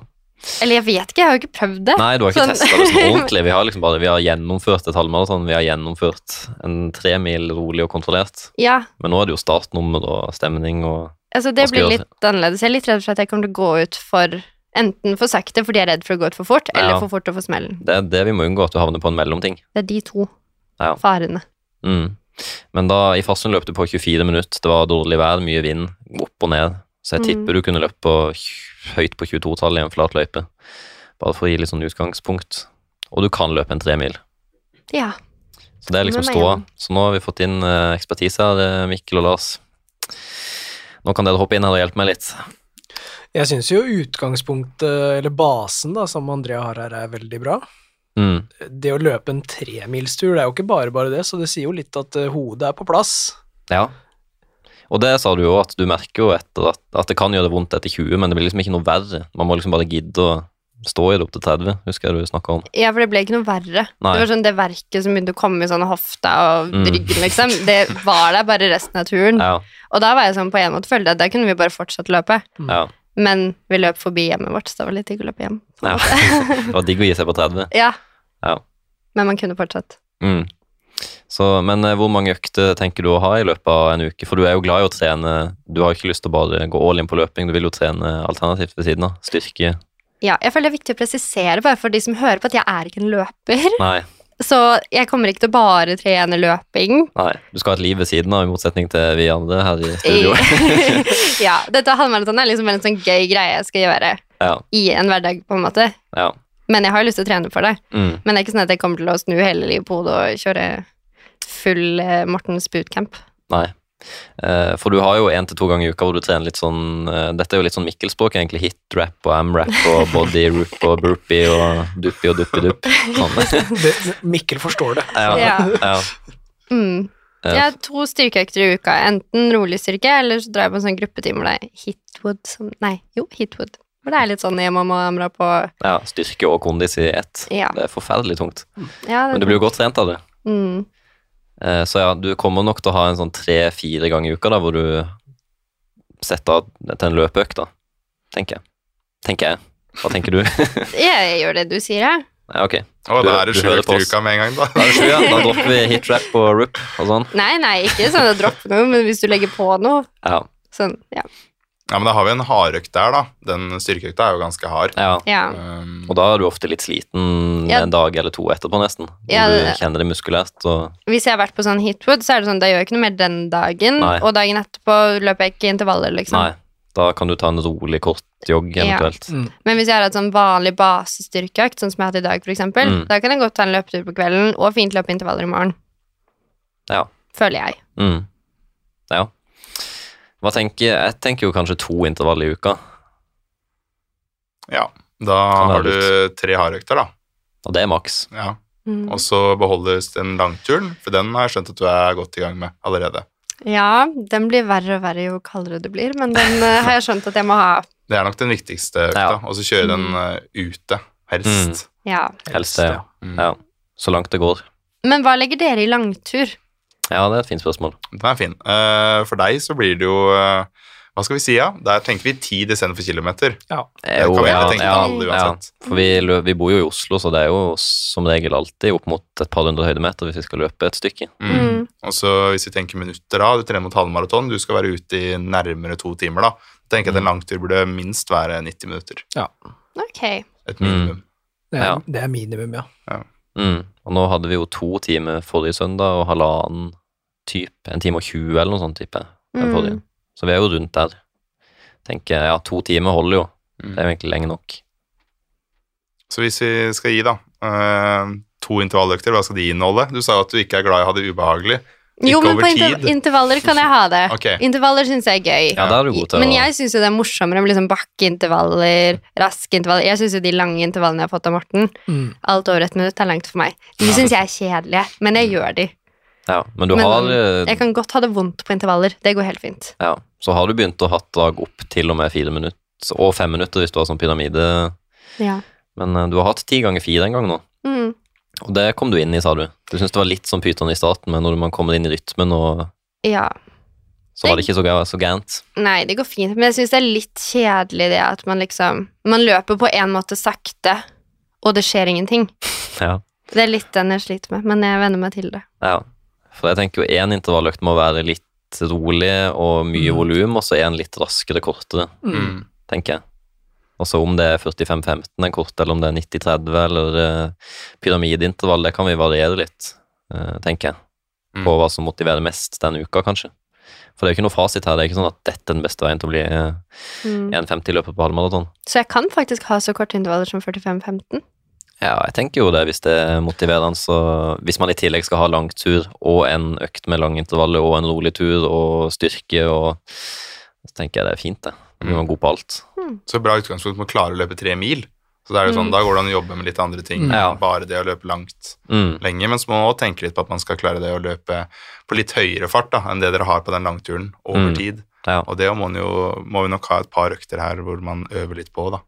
Eller jeg vet ikke, jeg har jo ikke prøvd det. Nei, du har ikke Sånn. testa det sånn ordentlig. Vi har liksom bare Vi har gjennomført et halvmaraton. Vi har gjennomført en tremil rolig og kontrollert. Ja, Men nå er det jo startnummer og stemning og altså det blir litt annerledes. Jeg er litt redd for at jeg kommer til å gå ut for enten for sakte fordi jeg er redd for å gå ut for fort, eller Ja. for fort å få smellen. Det er det vi må unngå, at du havner på en mellomting. Det er de to Ja. farene. Mm. Men da i Farsund løp du på 24 minutter. Det var dårlig vær, mye vind, opp og ned. Så jeg Mm. tipper du kunne løpt på høyt på 22-tallet i en flat løype. Bare for å gi litt sånn utgangspunkt. Og du kan løpe en tremil. Ja. Så det er liksom ståa. Så nå har vi fått inn eh, ekspertise her, eh, Mikkel og Lars. Nå kan dere hoppe inn her og hjelpe meg litt. Jeg syns jo utgangspunktet, eller basen da, som Andrea har her, er veldig bra. Mm. Det å løpe en tremilstur, det er jo ikke bare bare det, så det sier jo litt at eh, hodet er på plass. Ja. Og det sa du jo, at du merker jo etter at, at det kan gjøre det vondt etter 20, men det blir liksom ikke noe verre. Man må liksom bare gidde å stå i det opp til 30, husker jeg du snakka om. ja, for det ble ikke noe verre. Nei. Det var sånn det verket som begynte å komme i sånn hofta og Mm. ryggen, liksom. Det var der bare resten av turen. Ja, Og da var jeg sånn på en måte følte jeg at der kunne vi bare fortsatt løpe. ja. Men vi løp forbi hjemmet vårt, så det var litt digg å løpe hjem. ja. Det var digg å gi seg på 30. Ja. Ja. Men man kunne fortsatt. Mm. Så, men eh, hvor mange økter tenker du å ha i løpet av en uke? For du er jo glad i å trene. Du har ikke lyst til å bare gå all in på løping, du vil jo trene alternativt ved siden av. Styrke. Ja, jeg føler det er viktig å presisere bare for de som hører på at jeg er ikke en løper. Nei. Så jeg kommer ikke til å bare trene løping. Nei, du skal ha et liv ved siden av, i motsetning til vi andre her i studio. ja, dette halvmaratonet er liksom bare en sånn gøy greie jeg skal gjøre ja, i en hverdag, på en måte. ja. Men jeg har jo lyst til å trene for det. Mm. Men det er ikke sånn at jeg kommer til å snu hele livet på hodet og kjøre full eh, Mortens bootcamp. Nei. Eh, for du har jo én til to ganger i uka hvor du trener litt sånn eh, Dette er jo litt sånn Mikkel-språk, egentlig. Hit-rap og am-rap og body-roop og burpee og duppi og duppi-dupp. Sånn. Mikkel forstår det. Ja. Ja. ja. Mm. Jeg har to styrkeøkter i uka. Enten rolig styrke, eller så drar jeg på en sånn gruppetime hvor det er Hitwood som Nei, jo, Hitwood. Hvor det er litt sånn hjemme og amra på ja, styrke og kondis i ett. Ja. Det er forferdelig tungt. ja Men du blir jo godt trent av det. mm. Eh, Så ja, du kommer nok til å ha en sånn tre-fire ganger i uka da, hvor du setter av til en løpeøkt, da. Tenker jeg. Tenker jeg. Hva tenker du? Jeg gjør det du sier, jeg. ja, ok. Å, da er det du sju økter i uka med en gang, da. Da er det sju, ja. Da dropper vi hit-rap og rup og sånn. Nei, nei, ikke sånn å droppe noe, men hvis du legger på noe Ja. Sånn, ja. Ja, men da har vi en hardøkt der, da. Den styrkeøkta er jo ganske hard. ja. ja. Um, Og da er du ofte litt sliten Ja. en dag eller to etterpå, nesten. Ja, det- du kjenner det muskulært og Hvis jeg har vært på sånn hitwood, så er det sånn, da gjør jeg ikke noe mer den dagen, Nei. og dagen etterpå løper jeg ikke intervaller, liksom. Nei. Da kan du ta en rolig, kort jogg Ja. eventuelt. Mm. Men hvis jeg har hatt sånn vanlig basestyrkeøkt, sånn som jeg har hatt i dag, eksempel, Mm. da kan jeg godt ta en løpetur på kvelden, og fint løpe intervaller i morgen. Ja. Føler jeg. Mm. Ja. Hva tenker Jeg tenker jo kanskje to intervall i uka, ja, da har du tre hardøkter, da. og det er maks. Ja. Mm. Og så beholdes den langturen, for den har jeg skjønt at du er godt i gang med allerede. Ja, den blir verre og verre jo kaldere det blir, men den eh, har jeg skjønt at jeg må ha. Det er nok den viktigste økta. Ja. Og så kjøre den Mm. uh, ute, helst. Ja. Helst det, ja. Mm. ja. Så langt det går. Men hva legger dere i langtur? Ja, det er et fint spørsmål. Den er fin. Eh, for deg så blir det jo eh, Hva skal vi si, ja? Der tenker vi tid istedenfor kilometer. Det Jo, kan vi ja, tenke ja, alle ja. uansett. For vi, vi bor jo i Oslo, så det er jo som regel alltid opp mot et par hundre høydemeter hvis vi skal løpe et stykke. Mm. Mm. Og så hvis vi tenker minutter, da, du trener mot halvmaraton, du skal være ute i nærmere to timer, da. tenker jeg at en langtur burde minst være 90 minutter. Ja. Ok. Et minimum. Det er, Ja. det er minimum, ja. Mm. Og nå hadde vi jo to timer forrige søndag og halvannen type, en time og 20 eller noe sånt, forrige. Mm. Så vi er jo rundt der. Tenker ja, to timer holder jo. Mm. Det er jo egentlig lenge nok. Så hvis vi skal gi, da, eh, to intervalløkter, hva skal de inneholde? Du sa jo at du ikke er glad i å ha det ubehagelig. Jo, men på inter intervaller kan jeg ha det. Okay. Intervaller syns jeg er gøy. Ja, er du god til Men jeg syns jo det er morsommere med liksom bakkeintervaller, raske intervaller. Jeg syns jo de lange intervallene jeg har fått av Morten, Mm. alt over et minutt, er langt for meg. De syns jeg er kjedelige, men jeg gjør de. Ja, men du Men har eh, Jeg kan godt ha det vondt på intervaller. Det går helt fint. Ja, så har du begynt å ha drag opp til og med fire minutter, og fem minutter hvis du har sånn pyramide. Ja. Men eh, du har hatt ti ganger fire en gang nå, Mm. og det kom du inn i, sa du. Du syntes det var litt som pyton i starten, men når man kommer inn i rytmen, og, ja. så var det ikke så, så gærent. Nei, det går fint, men jeg syns det er litt kjedelig det at man liksom Man løper på en måte sakte, og det skjer ingenting. Ja, Det er litt den jeg sliter med, men jeg venner meg til det. ja. For jeg tenker jo én intervalløkt må være litt rolig og mye Mm. volum, og så en litt raskere, kortere, Mm. Mm. tenker jeg. Og så om det er 45-15 en kort, eller om det er 90-30 eller uh, pyramideintervall, det kan vi variere litt, uh, tenker jeg. Mm. På hva som motiverer mest denne uka, kanskje. For det er jo ikke noe fasit her. Det er ikke sånn at dette er den beste veien til å bli eh, Mm. 1,50 i løpet på halvmaraton. Så jeg kan faktisk ha så korte intervaller som 45-15. Ja, jeg tenker jo det hvis det er motiverende. Så hvis man i tillegg skal ha langtur og en økt med lange intervaller og en rolig tur og styrke og Så tenker jeg det er fint, det. Man blir god på alt. Så bra utgangspunkt med å klare å løpe tre mil. Så det er jo sånn, Mm. Da går det an å jobbe med litt andre ting. Mm. Ja. Bare det å løpe langt Mm. lenge. Men så må man også tenke litt på at man skal klare det å løpe på litt høyere fart da, enn det dere har på den langturen over Mm. tid. Ja. Og det må, man jo, må vi nok ha et par økter her hvor man øver litt på. da.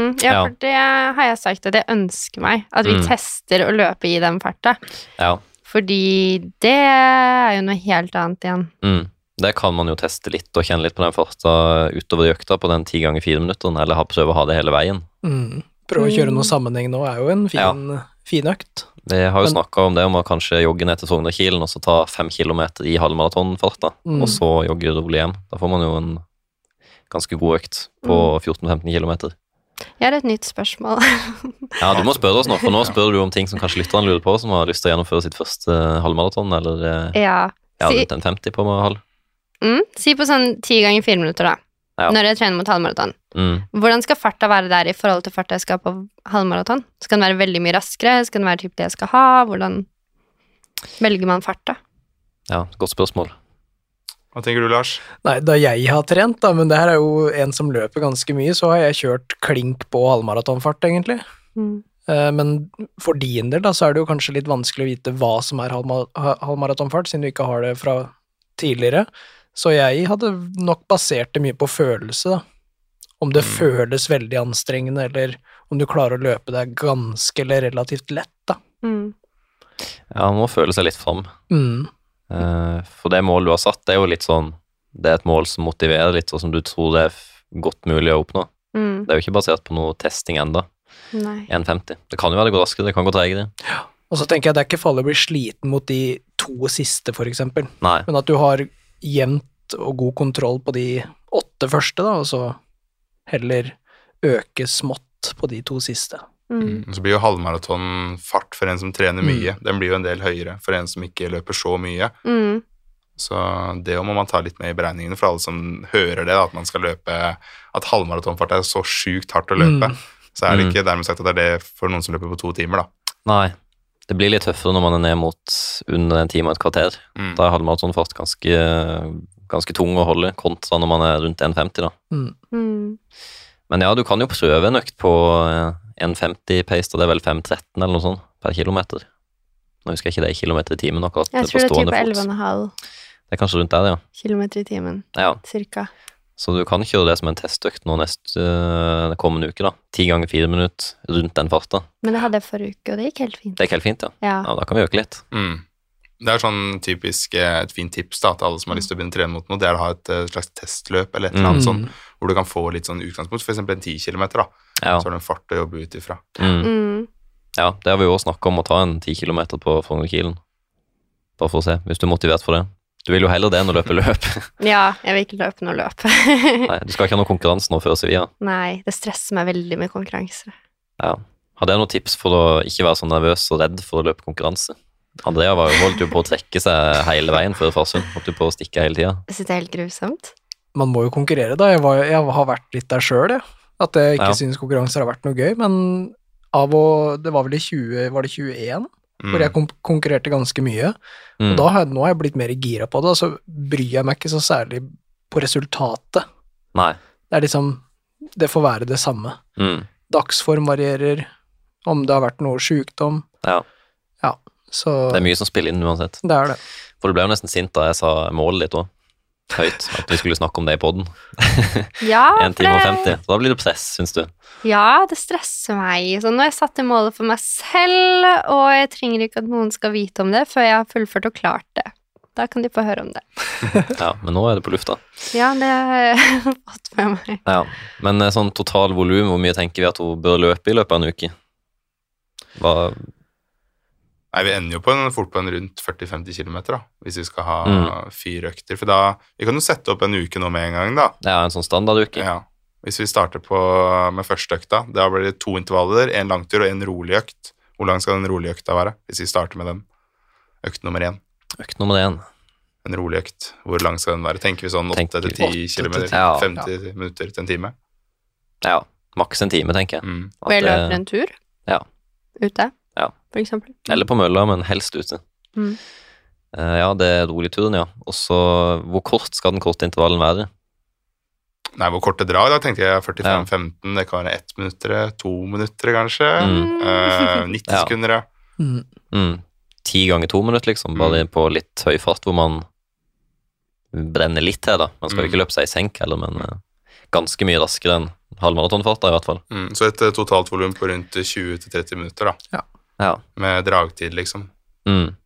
Mm, ja, Ja. for det har jeg sagt at jeg ønsker meg. At vi Mm. tester å løpe i den farta. ja. Fordi det er jo noe helt annet igjen. Mm. Det kan man jo teste litt og kjenne litt på den farta utover i økta på den ti ganger fire minutteren, eller ha, prøve å ha det hele veien. Mm. Prøve å kjøre noe sammenheng nå er jo en fin, fin økt. Vi har jo Men- snakka om det, om å kanskje jogge ned til Sogndalkilen og så ta fem kilometer i halvmaratonfart, da, Mm. og så jogge rolig hjem. Da får man jo en ganske god økt på 14-15 kilometer. Jeg har et nytt spørsmål. Ja, du må spørre oss nå, for nå spør du om ting som kanskje lytterne lurer på, som har lyst til å gjennomføre sitt første eh, halvmaraton, eller eh, ja. ja, Si, en 50 på halv. mm, si på sånn ti ganger fire minutter, da. Ja. Når jeg trener mot halvmaraton. Mm. Hvordan skal farta være der i forhold til farta jeg skal på halvmaraton? Skal den være veldig mye raskere? Skal den være typ det jeg skal ha? Hvordan velger man farta? Ja, godt spørsmål. Hva tenker du, Lars? Nei, da jeg har trent, da, men det her er jo en som løper ganske mye, så har jeg kjørt klink på halvmaratonfart, egentlig. Mm. Eh, Men for din del da, så er det jo kanskje litt vanskelig å vite hva som er halvmaratonfart, siden du ikke har det fra tidligere. Så jeg hadde nok basert det mye på følelse, da. Om det Mm. føles veldig anstrengende, eller om du klarer å løpe deg ganske eller relativt lett, da. Mm. Ja, man må føle seg litt fram. Mm. Eh, For det målet du har satt, det er jo litt sånn Det er et mål som motiverer litt, og som du tror det er godt mulig å oppnå. Mm. Det er jo ikke basert på noe testing enda. Nei. 1,50. Det kan jo være det går raskere, det kan gå tregere. Og så tenker jeg det er ikke farlig å bli sliten mot de to siste, for eksempel. Nei. Men at du har jevnt og god kontroll på de åtte første, da, og så heller øke smått på de to siste. Mm. Så blir jo halvmaraton fart for en som trener mye. Den blir jo en del høyere for en som ikke løper så mye. Mm. Så det må man ta litt med i beregningene for alle som hører det, da, at man skal løpe At halvmaratonfart er så sjukt hardt å løpe. Mm. Så er det Mm. ikke dermed sagt at det er det for noen som løper på to timer, da. Nei. Det blir litt tøffere når man er ned mot under en time og et kvarter. Mm. Da er halvmaratonfart ganske, ganske tung å holde, kontra når man er rundt 1,50, da. Mm. Mm. Men ja, du kan jo prøve en økt på eh, 1,50 pace, og det er vel 5,13 eller noe sånt per kilometer. Nå husker jeg ikke det i kilometer i timen akkurat. Jeg tror det er type 11,5 Det er kanskje rundt der, ja. kilometer i timen, ja. cirka. Så du kan kjøre det som en testøkt nå neste øh, kommende uke, da. Ti ganger fire minutter rundt den farta. Men det hadde jeg forrige uke, og det gikk helt fint. Det gikk helt fint, ja. Ja. ja da kan vi øke litt. Mm. Det er sånn typisk eh, et fint tips da, til alle som har lyst til å begynne å trene mot noe, det er å ha et eh, slags testløp eller et eller annet Mm. sånt, hvor du kan få litt sånn utgangspunkt, for eksempel en 10 kilometer da, Ja. så har du en fart å jobbe ut ifra. Mm. Mm. ja, det har vi jo også snakket om å ta en ti kilometer på Frognerkilen. Bare for å se, hvis du er motivert for det. Du vil jo heller det enn å løpe løp. ja, jeg vil ikke løpe noe løp. Nei, du skal ikke ha noen konkurranse nå før Sevilla. Nei, det stresser meg veldig med konkurranse. Ja. Hadde jeg noen tips for å ikke være så nervøs og redd for å løpe konkurranse? Andrea var jo holdt jo på å trekke seg hele veien før Farsund. Holdt jo på å stikke hele tida. Jeg synes det er helt grusomt. Man må jo konkurrere, da. Jeg, var, jeg har vært litt der sjøl, jeg. At jeg ikke Ja. syns konkurranser har vært noe gøy, men av og Det var vel i 20, var det 21, Mm. hvor jeg konkurrerte ganske mye. Mm. Og da har jeg, nå har jeg blitt mer gira på det, og så bryr jeg meg ikke så særlig på resultatet. Nei. Det er liksom Det får være det samme. Mm. Dagsform varierer, om det har vært noe sjukdom. Ja. Ja, så Det er mye som spiller inn uansett. det er det. For du ble jo nesten sint da jeg sa målet ditt òg. Høyt. At vi skulle snakke om det i poden. Ja, 1 for time og det- 50. Da blir det press, syns du. Ja, det stresser meg. Så nå har jeg satt det målet for meg selv, og jeg trenger ikke at noen skal vite om det før jeg har fullført og klart det. Da kan de få høre om det. Ja, Men nå er det på lufta. Ja, det har jeg fått med meg. Ja. Men eh, sånn total volum, hvor mye tenker vi at hun bør løpe i løpet av en uke? Hva Nei, vi ender jo på en, fort på en rundt 40-50 km, da, hvis vi skal ha Mm. fire økter. For da Vi kan jo sette opp en uke nå med en gang, da. Ja, en sånn standarduke? Ja. Hvis vi starter på, med første økta, da blir det to intervaller, en langtur og en rolig økt. Hvor lang skal den rolige økta være? Hvis vi starter med den. Økt nummer én. Økt nummer én. En rolig økt. Hvor lang skal den være? Tenker vi sånn Tenker 8 til 10 åtte km? til ti. Ja. 50 minutter til en time? Ja. Maks en time, tenker jeg. Mm. Og jeg løper en tur. Ja. Ute, Ja. eksempel. Eller på mølla, men helst ute. Mm. Uh, ja, det er rolig turen, ja. Og så hvor kort skal den korte intervallen være? Nei, hvor kort det drar, da tenkte jeg 45-15. Det kan være ett minutter, to minutter kanskje. Mm. Uh, 90 Ja. sekunder, ja. Mm. Mm. Ti ganger to minutter, liksom. Bare på litt høy fart, hvor man brenner litt til, da. Man skal jo Mm. ikke løpe seg i senk heller, men uh, ganske mye raskere enn halvmaratonfarta, i hvert fall. Mm. Så et eh, totalt volum på rundt 20-30 minutter, da. Ja. Med dragtid, liksom. Mm.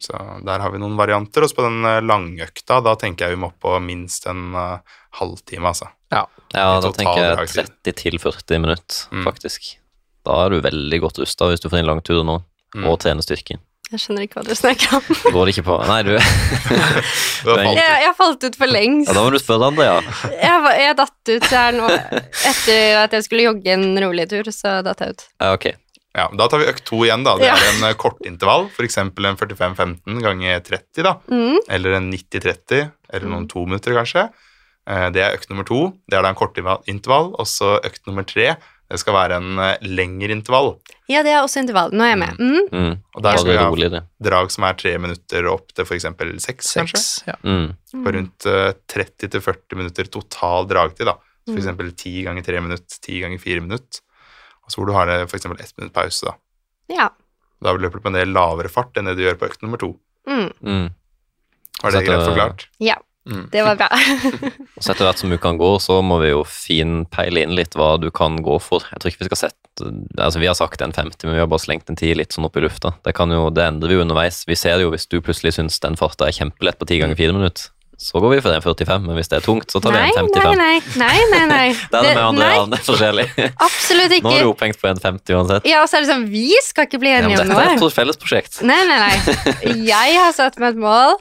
Så der har vi noen varianter. Og så på den eh, langøkta, da tenker jeg vi må opp på minst en uh, halvtime, altså. Ja, ja da tenker jeg dragtid. 30 til 40 minutter, Mm. faktisk. Da er du veldig godt rusta hvis du får inn langturer nå, Mm. og trener styrke. Jeg skjønner ikke hva du snakker om. Går det ikke på Nei, du Du Jeg, jeg falt ut for lengst. Ja, Da må du spørre Andrea. Jeg, jeg datt ut her nå. Etter at jeg skulle jogge en rolig tur, så datt jeg ut. Ja, ok. Ja, Da tar vi økt to igjen. da. Det Ja. er en eh, kortintervall, f.eks. en 45-15 ganger 30, da. Mm. Eller en 90-30, eller noen to minutter, kanskje. Eh, Det er økt nummer to. Det er da en kortintervall. Og så økt nummer tre. Det skal være en eh, lengre intervall. Ja, det er også intervall. Nå er jeg med. Mm. Mm. Og Da der er skal vi ha drag som er tre minutter opp til f.eks. seks, kanskje. Ja. Mm. På rundt eh, 30-40 minutter total dragtid. da. F.eks. ti For eksempel 10 ganger tre minutter, ti ganger fire minutter. Og så hvor du har f.eks. for eksempel ett minutt pause. Da Ja. Da løper du på en del lavere fart enn det du gjør på økt nummer to. Mm. Mm. Var det greit forklart? ja. Mm. Det var bra. Og så etter hvert som ukene går, så må vi jo finpeile inn litt hva du kan gå for. Jeg tror ikke vi skal sette Altså, vi har sagt en 50, men vi har bare slengt en 10 litt sånn opp i lufta. Det kan jo, det endrer vi jo underveis. Vi ser det jo hvis du plutselig syns den farta er kjempelett på 10 ganger 4 minutter. Så går vi for en 45, men hvis det er tungt, så tar vi Nei, en nei, 55. nei. nei, nei, nei. Det er det med andre, nei, det er forskjellig. absolutt ikke. Nå er du opphengt på en 50 uansett. Ja, og så er det sånn, vi skal ikke bli Ja, enige om dette er noe. et fellesprosjekt. Nei, nei, nei. Jeg har satt meg et mål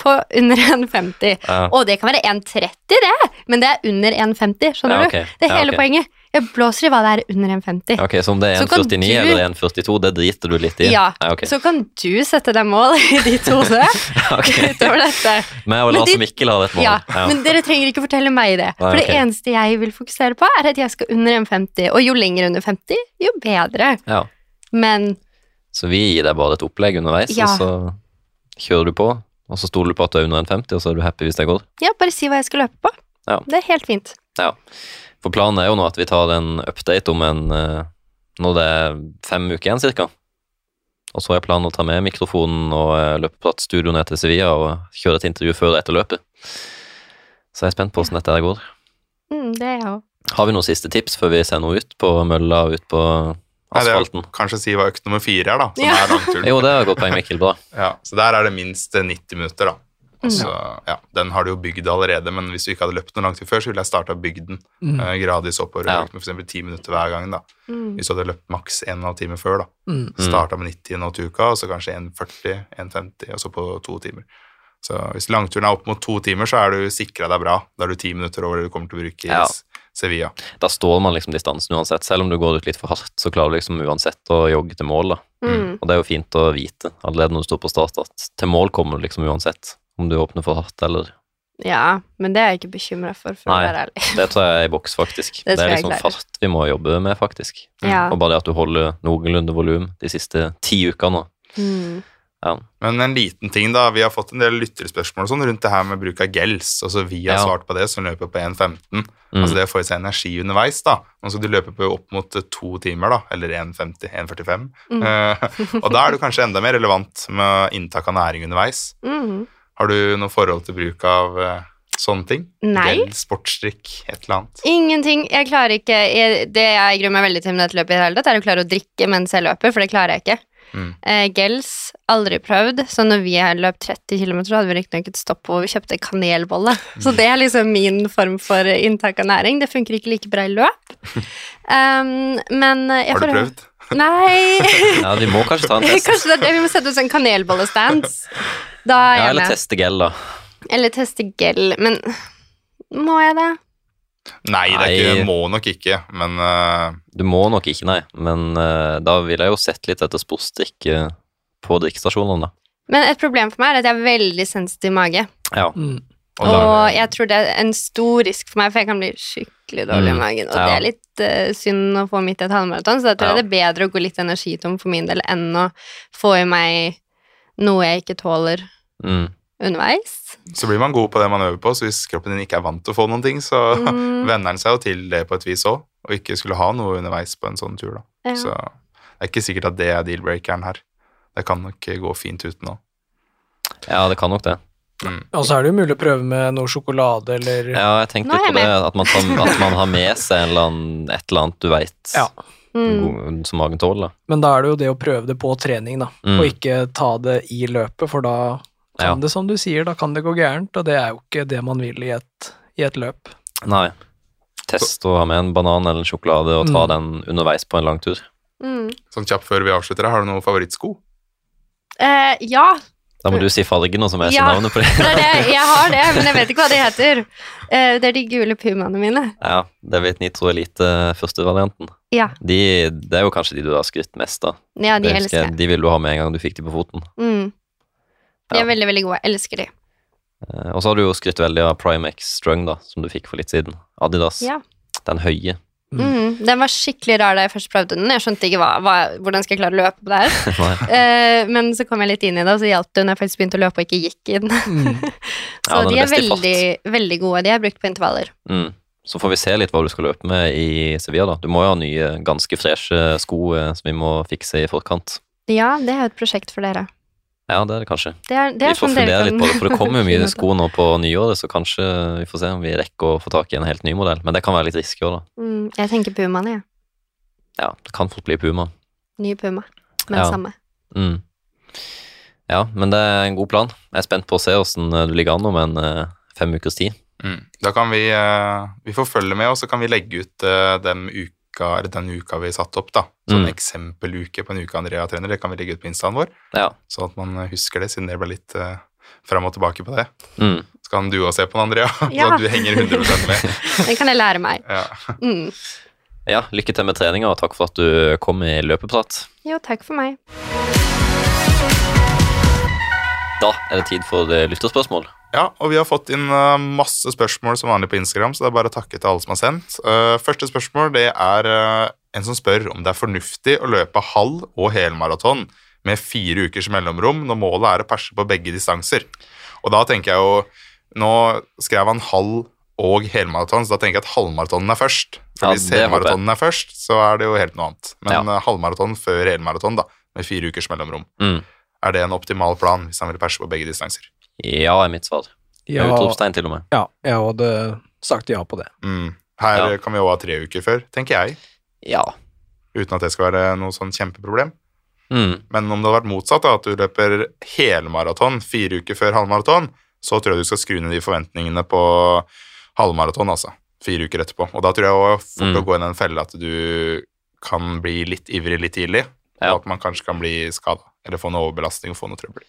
på under 1,50. Ja. Og det kan være 1,30, det, men det er under 1,50. Skjønner Ja, okay. du? Det er Ja, hele poenget. Jeg blåser i hva det er under 1,50. Ok, Så om det er 1,49 du- eller 1,42, det driter du litt i? Ja, ok. Så kan du sette deg mål i ditt hode Ok. utover dette. Men og Men Lars og Mikkel har et mål. Ja, Ja. Men dere trenger ikke fortelle meg det. Nei, For det eneste jeg vil fokusere på, er at jeg skal under 1,50. Og jo lenger under 50, jo bedre. Ja. Men Så vi gir deg bare et opplegg underveis, Ja. og så kjører du på. Og så stoler du på at du er under en 50, og så er du happy hvis det går. ja, bare si hva jeg skal løpe på. Ja. Det er helt fint. Ja. For planen er jo nå at vi tar en update om en Nå Når det er fem uker igjen, cirka. Og så har jeg planen å ta med mikrofonen og uh, løpe på studio ned til Sevilla og kjøre et intervju før og etter løpet. Så jeg er spent på hvordan dette her går. Mm, det er jeg òg. Har vi noen siste tips før vi sender henne ut på mølla og ut på Nei, det er asfalten? Kanskje si hva økt nummer fire er, da. Som Ja. er langturen. Jo, det er et godt poeng, Mikkel. Bra. Ja, så der er det minst eh, 90 minutter, da. Mm. Og ja, Den har du jo bygd allerede, men hvis du ikke hadde løpt noe langt før, så ville jeg starta bygd den Mm. eh, gradvis oppover. Ja. Med f.eks. ti minutter hver gang. da. Mm. Hvis du hadde løpt maks 1 12 timer før, da. Mm. Starta med 90 nå til uka, og så kanskje 1,40, 1,50, og så på to timer. Så hvis langturen er opp mot to timer, så er du sikra deg bra. Da er du ti minutter over det du kommer til å bruke i Ja. Sevilla. Da står man liksom distansen uansett. Selv om du går ut litt for hardt, så klarer du liksom uansett å jogge til mål. da. Mm. Og det er jo fint å vite allerede når du står på start, at til mål kommer du liksom uansett. Om du åpner for hardt eller Ja, men det er jeg ikke bekymra for, for Nei. å være ærlig. Det tror jeg er i boks, faktisk. Det Det, er liksom fart vi må jobbe med, faktisk. Ja. Og bare det at du holder noenlunde volum de siste ti ukene. Mm. Ja. Men en liten ting, da. Vi har fått en del lytterspørsmål sånn rundt det her med bruk av gels. Altså Vi har Ja. svart på det, som løper på 1,15. Mm. Altså det å få i seg energi underveis, da. Nå skal du løpe på opp mot eh, to timer, da. Eller 1,50, 1,45. Mm. Uh, og da er du kanskje enda mer relevant med inntak av næring underveis. Mm. Har du noe forhold til bruk av eh, sånne ting? Nei. Gel, sportsdrikk, et eller annet? Ingenting. Jeg klarer ikke jeg, Det jeg gruer meg veldig til med dette løpet, i det hele tatt, er å klare å drikke mens jeg løper, for det klarer jeg ikke. Mm. Uh, gels aldri prøvd. Så når vi har løpt 30 km, hadde vi riktignok et stopp hvor vi kjøpte kanelbolle. Så det er liksom min form for inntak av næring. Det funker ikke like bra i løp. Um, men jeg Har du prøvd? Nei. Ja, vi må kanskje ta en test. Kanskje det vi må sette oss en kanelbollestands. Da er Ja, eller med. teste gel, da. Eller teste gel. Men må jeg det? Nei, det er ikke, må nok ikke, men uh... Du må nok ikke, nei. Men uh, da ville jeg jo sett litt etter sporstikk uh, på drikkestasjonene, da. Men et problem for meg er at jeg er veldig sensitiv mage. Ja. Mm. og Og, er jeg tror det er en stor risk for meg, for jeg kan bli skikkelig dårlig i Mm, magen. Og ja. det er litt uh, synd å få midt i et halvmaraton, så da tror Ja. det er bedre å gå litt energitom for min del enn å få i meg noe jeg ikke tåler Mm. underveis. Så blir man god på det man øver på, så hvis kroppen din ikke er vant til å få noen ting, så Mm, venner den seg jo til det på et vis òg, og ikke skulle ha noe underveis på en sånn tur, da. ja. Så det er ikke sikkert at det er deal-breakeren her. Det kan nok gå fint uten òg. ja, det kan nok det. Og så er det jo mulig å prøve med noe sjokolade eller Ja, jeg tenkte litt på det, at man, tar, at man har med seg en eller annen, et eller annet du veit Ja. Mm. som magen tåler. Men da er det jo det å prøve det på trening, da. Mm. Og ikke ta det i løpet, for da kan Ja. det, som du sier, da kan det gå gærent, og det er jo ikke det man vil i et, i et løp. Nei. Test å ha med en banan eller en sjokolade og ta Mm. den underveis på en lang tur. Mm. Sånn kjapt før vi avslutter, har du noen favorittsko? Eh, ja, Da må du si fargen, og så må jeg si Ja. navnet på det. det er det. Jeg har det, men jeg vet ikke hva de heter. Eh, det er de gule pumaene mine. Ja, det vet Nitro Elite førstevarianten. Ja, De, det er jo kanskje de du har skrytt mest av. ja de Jeg elsker jeg. De ville du ha med en gang du fikk de på foten. Mm. De Ja. er veldig, veldig gode. Jeg elsker de. Eh, Og så har du jo skrytt veldig av Primex Strung, da, som du fikk for litt siden. Adidas. Ja. Den høye. Mm. Den var skikkelig rar da jeg først prøvde den. Jeg skjønte ikke hva, hva, hvordan skal jeg klare å løpe på det her. Eh, men så kom jeg litt inn i det, og så hjalp det når jeg faktisk begynte å løpe og ikke gikk inn. Mm. så Ja, de er veldig, veldig gode. De er brukt på intervaller. Mm. Så får vi se litt hva du skal løpe med i Sevilla. da. Du må jo ha nye, ganske freshe sko eh, som vi må fikse i forkant. Ja, det er jo et prosjekt for dere. Ja, det er det kanskje. Det er, det Vi er får sånn dere fundere litt på det, for det kommer jo mye sko nå på nyåret, så kanskje vi får se om vi rekker å få tak i en helt ny modell. Men det kan være litt risky òg, da. Mm, jeg tenker pumaene, jeg. Ja, det kan fort bli Puma. Ny puma. Men Ja. samme. Mm. Ja, men det er en god plan. Jeg er spent på å se åssen du ligger an om en eh, fem ukers tid. Mm. Da kan vi, eh, vi får følge med, og så kan vi legge ut den den uka, eller den uka vi satte opp, da. Sånn Mm. eksempeluke på en uke Andrea trener, det kan vi legge ut på instaen vår, Ja. sånn at man husker det, siden det ble litt uh, fram og tilbake på det. Mm. Så kan du også se på den, Andrea, Ja. så du henger 100 med. Den kan jeg lære meg. Ja. Mm. ja, lykke til med treninga, og takk for at du kom i løpeprat. Jo, takk for meg. Da er det tid for eh, lytterspørsmål. Ja, og vi har fått inn eh, masse spørsmål som vanlig på Instagram, så det er bare å takke til alle som har sendt. Eh, første spørsmål det er eh, en som spør om det er fornuftig å løpe halv- og helmaraton med fire ukers mellomrom når målet er å perse på begge distanser. Og da tenker jeg jo Nå skrev han halv- og helmaraton, så da tenker jeg at halvmaratonen er først. For Ja, hvis helmaratonen er først, så er det jo helt noe annet. Men Ja. halvmaraton før helmaraton, da, med fire ukers mellomrom. Mm. Er det en optimal plan hvis han vil perse på begge distanser? Ja, er mitt svar. Ja, utropstegn, til og med. ja, jeg hadde sagt ja på det. Mm. Her Ja. kan vi også ha tre uker før, tenker jeg. Ja. Uten at det skal være noe sånn kjempeproblem. Mm. Men om det hadde vært motsatt, da, at du løper helmaraton fire uker før halvmaraton, så tror jeg du skal skru ned de forventningene på halvmaraton, altså. Fire uker etterpå. Og da tror jeg også fort Mm. å gå inn i en felle at du kan bli litt ivrig litt tidlig, Ja. og at man kanskje kan bli skada. Eller få noe overbelastning og få noe trøbbel.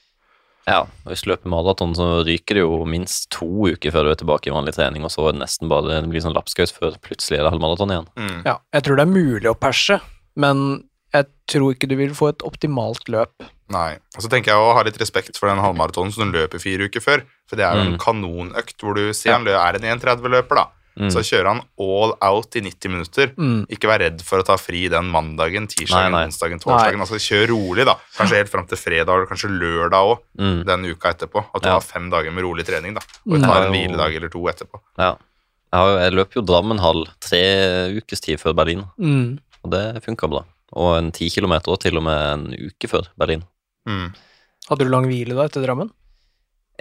Ja. Og Hvis du løper maraton, så ryker det jo minst to uker før du er tilbake i vanlig trening, og så er det nesten bare det blir sånn lapskaus før plutselig er det halvmaraton igjen. Mm. Ja, jeg tror det er mulig å perse, men jeg tror ikke du vil få et optimalt løp. Nei. Og så tenker jeg å ha litt respekt for den halvmaratonen som du løper fire uker før. For det er jo en Mm. kanonøkt hvor du sier han er en 1,30-løper, da. Mm. Så kjører han all out i 90 minutter. Mm. Ikke vær redd for å ta fri den mandagen, tirsdagen, Nei, nei. onsdagen, torsdagen. Altså Kjør rolig, da. Kanskje helt fram til fredag, eller kanskje lørdag òg, Mm. den uka etterpå. At du Ja. har fem dager med rolig trening, da. Og Mm. tar en jo. hviledag eller to etterpå. Ja. Jeg, har, jeg løper jo Drammenhall tre ukes tid før Berlin, Mm. og det funka bra. Og en ti kilometer, og til og med en uke før Berlin. Mm. Hadde du lang hvile da etter Drammen?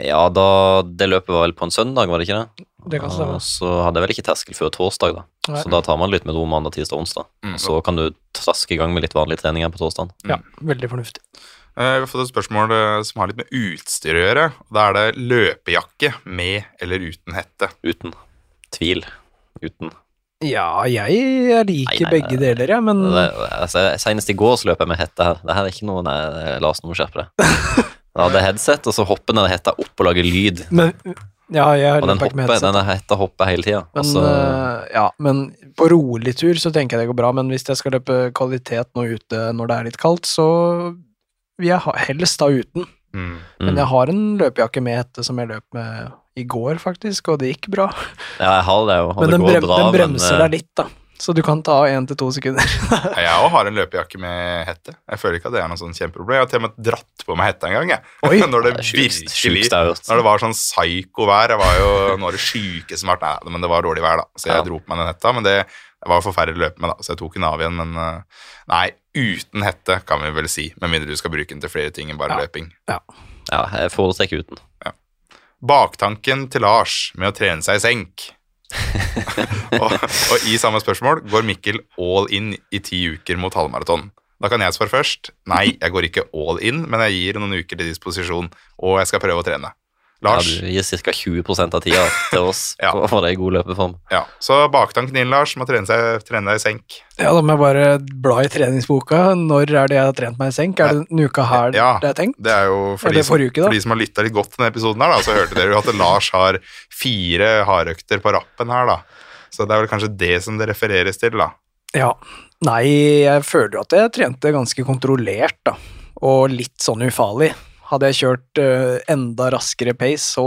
Ja, da Det løpet var vel på en søndag, var det ikke det? Det kan stemme. Og så hadde jeg vel ikke terskel før torsdag, da. Nei. Så da tar man litt med ro mandag, tirsdag, onsdag. Mm. Så kan du traske i gang med litt vanlig trening her på torsdag. Ja, veldig fornuftig. Eh, Vi har fått et spørsmål eh, som har litt med utstyr å gjøre. Da er det løpejakke med eller uten hette. Uten tvil. Uten. Ja, jeg, liker Nei, nei, begge deler, jeg, men Det, altså, senest i går så løp jeg med hette her. Det her er ikke noe Nei, Lars, nå må du skjerpe deg. Jeg hadde headset, og så hopper den hetta opp og lager lyd. Men ja, Og den hopper, denne hetta hopper hele tida. Men, så... eh, ja, men på rolig tur så tenker jeg det går bra, men hvis jeg skal løpe kvalitet nå ute når det er litt kaldt, så vil jeg helst da uten. Mm. Men mm. jeg har en løpejakke med hette som jeg løp med i går, faktisk, og det gikk bra. Ja, jeg har det jo. og Men det går brem, bra, den bremser men... deg litt, da. Så du kan ta én til to sekunder. Jeg òg har en løpejakke med hette. Jeg føler ikke at det er noe sånn kjempeproblem. Jeg har til og med dratt på meg hette en gang. Jeg. Oi. når det virkelig sjukeste jeg. Når det var sånn psyko-vær. Jeg var jo nå er det syke som var Nei, men det var dårlig vær, da. Så jeg Ja. dro på meg den hetta. Men det, var forferdelig å løpe med, da, så jeg tok den av igjen. Men eh, nei, uten hette, kan vi vel si. Med mindre du skal bruke den til flere ting enn bare Ja. løping. Ja, jeg foretrekker uten. Baktanken til Lars med å trene seg i senk. og, og i samme spørsmål går Mikkel all in i ti uker mot halvmaraton. Da kan jeg svare først. Nei, jeg går ikke all in, men jeg gir noen uker til disposisjon, og jeg skal prøve å trene. Lars. Ja, du gir ca. 20% av tida til oss Ja. for å få deg i god løpeform. Ja, Så baktanken din, Lars, må trene, seg, trene deg i senk. Ja, da må jeg bare bla i treningsboka. Når er det jeg har trent meg i senk? Er det denne uka her Ja. det er tenkt? Det er jo for, de som, uke, for de som har lytta litt godt til denne episoden, her da, så hørte dere jo at Lars har fire hardøkter på rappen her. da. Så det er vel kanskje det som det refereres til, da. Ja. Nei, jeg føler jo at jeg trente ganske kontrollert, da. Og litt sånn ufarlig. Hadde jeg kjørt eh, enda raskere pace, så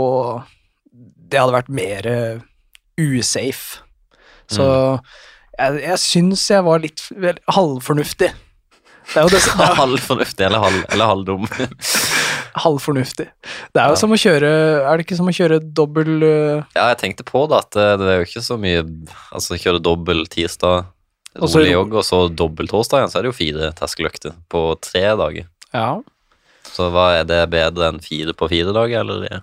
det hadde vært mer usafe. Så jeg, jeg syns jeg var litt vel, halvfornuftig. Det er jo det, som er Halvfornuftig eller, halv, eller halvdum. halvfornuftig. Det er jo Ja. som å kjøre Er det ikke som å kjøre dobbel uh... Ja, jeg tenkte på det, at eh, det er jo ikke så mye Altså, kjøre dobbel tirsdag, rolig jogg, og så dobbel torsdag så er det jo fire terskeløkter på tre dager. Ja. Så hva er det bedre enn fire på fire dager, eller?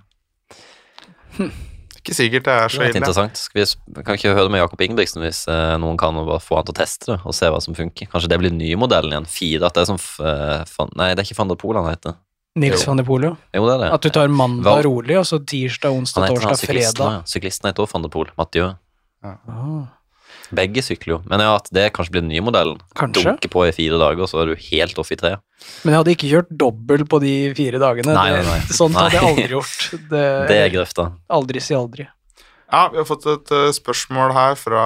Ikke sikkert det er Det så ille. interessant. Skal vi kan ikke høre med Jakob Ingebrigtsen hvis eh, noen kan og bare få han til å teste det og se hva som funker. Kanskje det blir nye modellen igjen. Fire, at det er som f- eh, fan, Nei, det er ikke van der Poel han heter. Nils Jo. van de Polio. Jo, det er det. At du tar mandag Val- rolig, og så tirsdag, onsdag, torsdag, syklisten, fredag. ja. Syklisten heter også van der Poel. Mathieu. Ah, Begge sykler jo. Men ja, at det kanskje blir den nye modellen. kanskje. Dunke på i fire dager, så er du helt off i tre. Men jeg hadde ikke kjørt dobbel på de fire dagene. Nei, nei, nei, nei. Sånt hadde jeg aldri gjort. Det, Det er grøfta. Aldri si aldri. Ja, Vi har fått et eh, spørsmål her fra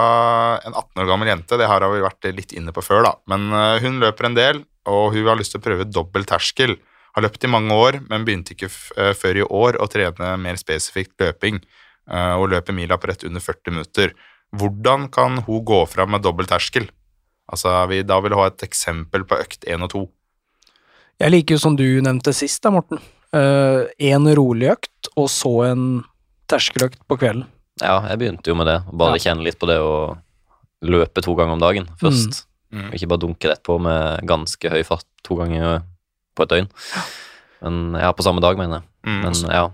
en 18 år gammel jente. Det her har vi vært litt inne på før, da. Men eh, hun løper en del, og hun har lyst til å prøve dobbel terskel. Har løpt i mange år, men begynte ikke f eh, før i år å trene mer spesifikt løping, og løper mila på rett under 40 minutter. Hvordan kan hun gå fram med dobbel terskel? Altså, vi da vil ha et eksempel på økt 1 og 2. Jeg liker jo som du nevnte sist da, Morten. Én rolig økt, og så en terskeløkt på kvelden. Ja, jeg begynte jo med det. Bare Ja. kjenne litt på det å løpe to ganger om dagen først. Mm. Mm. ikke bare dunke rett på med ganske høy fart to ganger på et døgn. Men ja, på samme dag, mener jeg. Mm. Men ja.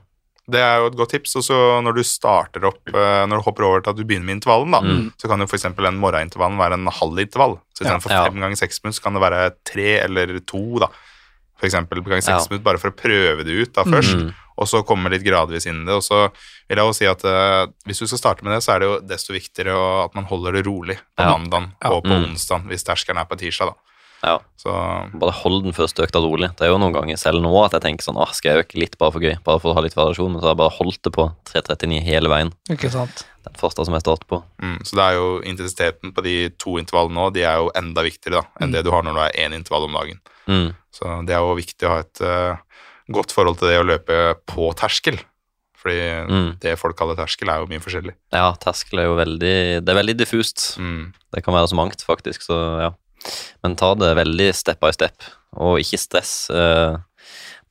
Det er jo et godt tips. Og så når du starter opp, eh, når du hopper over til at du begynner med intervallen, da, Mm. så kan jo f.eks. den morgenintervallen være en halv intervall. Så istedenfor Ja. fem ganger seks minutter, så kan det være tre eller to, da. Eksempel ganger seks Ja. minutter, bare for å prøve det ut da først, Mm. og så komme litt gradvis inn i det. Og så vil jeg jo si at uh, hvis du skal starte med det, så er det jo desto viktigere at man holder det rolig på Ja. mandag og på Mm. onsdag, hvis terskelen er på tirsdag, da. Ja. Så Bare hold den første økta rolig. Det er jo noen ganger selv nå at jeg tenker sånn Åh, skal jeg øke litt bare for gøy? Bare for å ha litt variasjon. Men så har jeg bare holdt det på 3.39 hele veien. Ikke sant? Den første som jeg starter på. Mm, så det er jo intensiteten på de to intervallene nå, de er jo enda viktigere da, enn Mm. det du har når du har én intervall om dagen. Mm. Så det er jo viktig å ha et uh, godt forhold til det å løpe på terskel. Fordi Mm. det folk kaller terskel, er jo mye forskjellig. Ja, terskel er jo veldig Det er veldig diffust. Mm. Det kan være så mangt, faktisk, så ja. Men ta det veldig step by step, og ikke stress. Eh,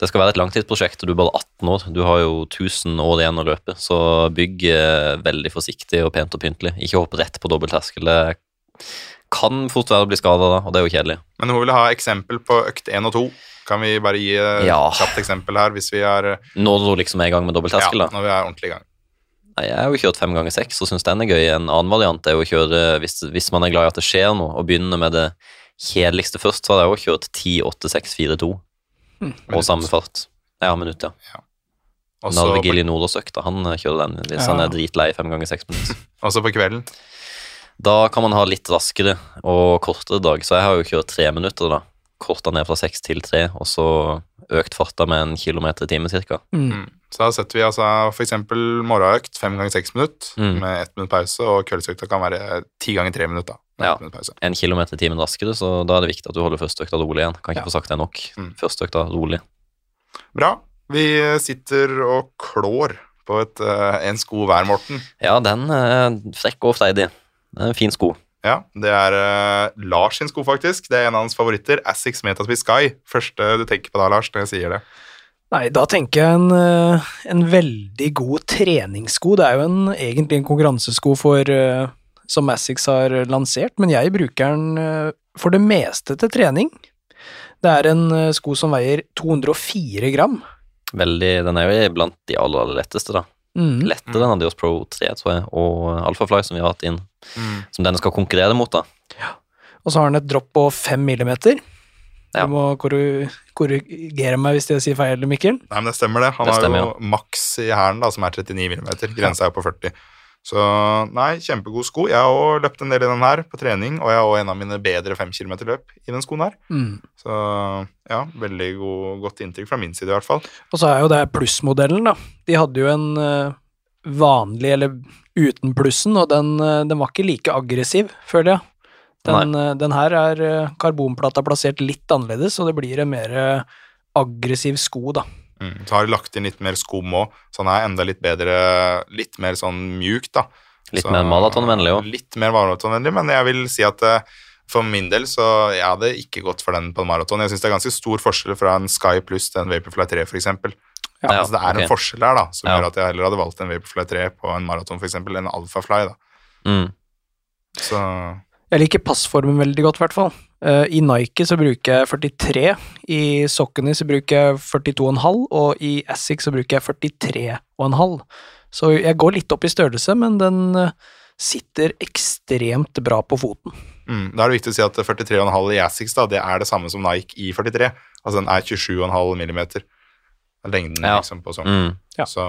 Det skal være et langtidsprosjekt, og du er bare 18 år. Du har jo 1000 år igjen å løpe, så bygg eh, veldig forsiktig og pent og pyntelig. Ikke hopp rett på dobbel terskel. Det kan fort være å bli skada da, og det er jo kjedelig. Men hun vil ha eksempel på økt 1 og 2. Kan vi bare gi et Ja. kjapt eksempel her, hvis vi er, Når du liksom er i gang med dobbeltterskel? ja, da. når vi er ordentlig i gang? Nei, jeg har jo kjørt fem ganger seks og syns den er gøy. En annen variant er jo å kjøre, hvis, hvis man er glad i at det skjer noe, og begynne med det kjedeligste først, så hadde jeg jo kjørt 10, 8, 6, 4, 2. Og samme fart. Ja, minutt, ja. ja. så Narve på, Gilly Nordåsøkta, han eh, kjører den hvis han er dritlei fem ganger seks minutter. også på kvelden. Da kan man ha litt raskere og kortere dag, så jeg har jo kjørt tre minutter, da. Korta ned fra seks til tre, og så økt farta med en kilometer i timen cirka. Mm. Mm. Så da setter vi altså eksempel morgenøkt fem ganger seks minutter Mm. med ett minutt pause, og kveldsøkta kan være ti ganger tre minutter. med Ja. En kilometer i timen raskere, så da er det viktig at du holder førsteøkta rolig igjen. Kan ikke Ja. få sagt det nok. Mm. Førsteøkta rolig. Bra. Vi sitter og klår på et, eh, en sko hver, Morten. Ja, den er frekk og freidig. Det er en fin sko. Ja, Det er uh, Lars sin sko, faktisk. Det er en av hans favoritter. Assix Metaspeed Sky. Første du tenker på da, Lars, når jeg sier det. Nei, da tenker jeg en, eh, en veldig god treningssko. Det er jo en, egentlig en konkurransesko for, uh, som Assix har lansert, men jeg bruker den for det meste til trening. Det er en sko som veier 204 gram. Veldig, den er jo blant de aller, aller letteste, da. Mm. Lettere enn Adios Pro 3, tror jeg, og Alphafly, som vi har hatt inn, Mm. som denne skal konkurrere mot, da. Og så har den et dropp på 5 millimeter. Ja. Du må korrigere meg hvis jeg sier feil, Mikkel. Nei, men det stemmer det. Han Det stemmer, har jo maks i hælen, som er 39 mm. Grensa er jo på 40. Så nei, kjempegod sko. Jeg har også løpt en del i den her på trening, og jeg har også en av mine bedre 5 km løp i den skoen her. Mm. Så ja, veldig god, godt inntrykk fra min side i hvert fall. Og så er jo det plussmodellen, da. De hadde jo en uh, vanlig, eller uten plussen, og den, uh, den var ikke like aggressiv, føler jeg. Den, uh, den her er karbonplata plassert litt annerledes, og det blir en mer aggressiv sko, da. Mm. Så har de lagt inn litt mer skum òg, så han er enda litt bedre, litt mer sånn mjuk, da. Litt Så- mer maratonvennlig òg. Litt mer maratonvennlig, men jeg vil si at eh, for min del så jeg hadde ikke gått for den på en maraton. Jeg syns det er ganske stor forskjell fra en Sky Pluss til en Vaporfly 3, f.eks. Ja, altså, det er okay. en forskjell der da, som Ja. gjør at jeg heller hadde valgt en Vaporfly 3 på en maraton, f.eks., enn en Alphafly. da. Mm. Så Jeg liker passformen veldig godt, i hvert fall. Eh, I Nike så bruker jeg 43, i sokkene så bruker jeg 42,5, og i Assic så bruker jeg 43,5. Så jeg går litt opp i størrelse, men den eh, sitter ekstremt bra på foten. mm, da er det viktig å si at 43,5 i Asics da, det er det samme som Nike i 43. Altså den er 27,5 millimeter. Lengden Ja. liksom på sånn. Mm. Ja. Så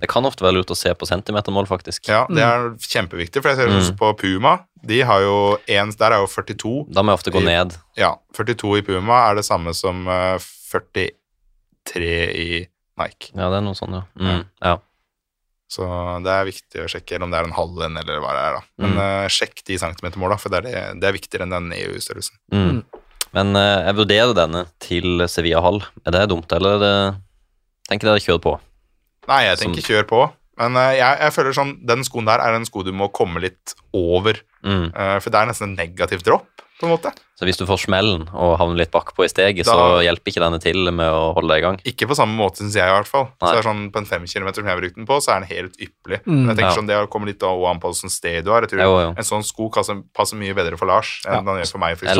Det kan ofte være lurt å se på centimetermål, faktisk. ja, det er kjempeviktig, for jeg ser Mm. på Puma. De har jo en, Der er jo 42. Da må jeg ofte gå I- ned. Ja, 42 i Puma er det samme som eh, 43 i Nike. Ja, det er noe sånn, ja. Mm. ja. Så det er viktig å sjekke om det er en halv en eller hva det er. da. Men Mm. eh, sjekk de centimetermåla, for det er, det, det er viktigere enn den EU-størrelsen. Mm. Men uh, jeg vurderer denne til Sevilla Hall. Er det dumt, eller er det Tenker dere kjør på? Nei, jeg tenker kjør på. Men eh, jeg, jeg føler sånn, den skoen der er en sko du må komme litt over, Mm. eh, for det er nesten en negativ dropp, på en måte. Så hvis du får smellen og havner litt bakpå i steget, Da- så hjelper ikke denne til med å holde deg i gang? Ikke på samme måte, syns jeg i hvert fall. Så det er sånn På en fem kilometer som jeg har brukt den på, så er den helt ypperlig. Mm. Men jeg tenker Ja. sånn, Det kommer litt også an på hvilket sted du har. Jeg tror Jo, jo. En sånn sko passer, passer mye bedre for Lars enn den gjør for meg. For Jeg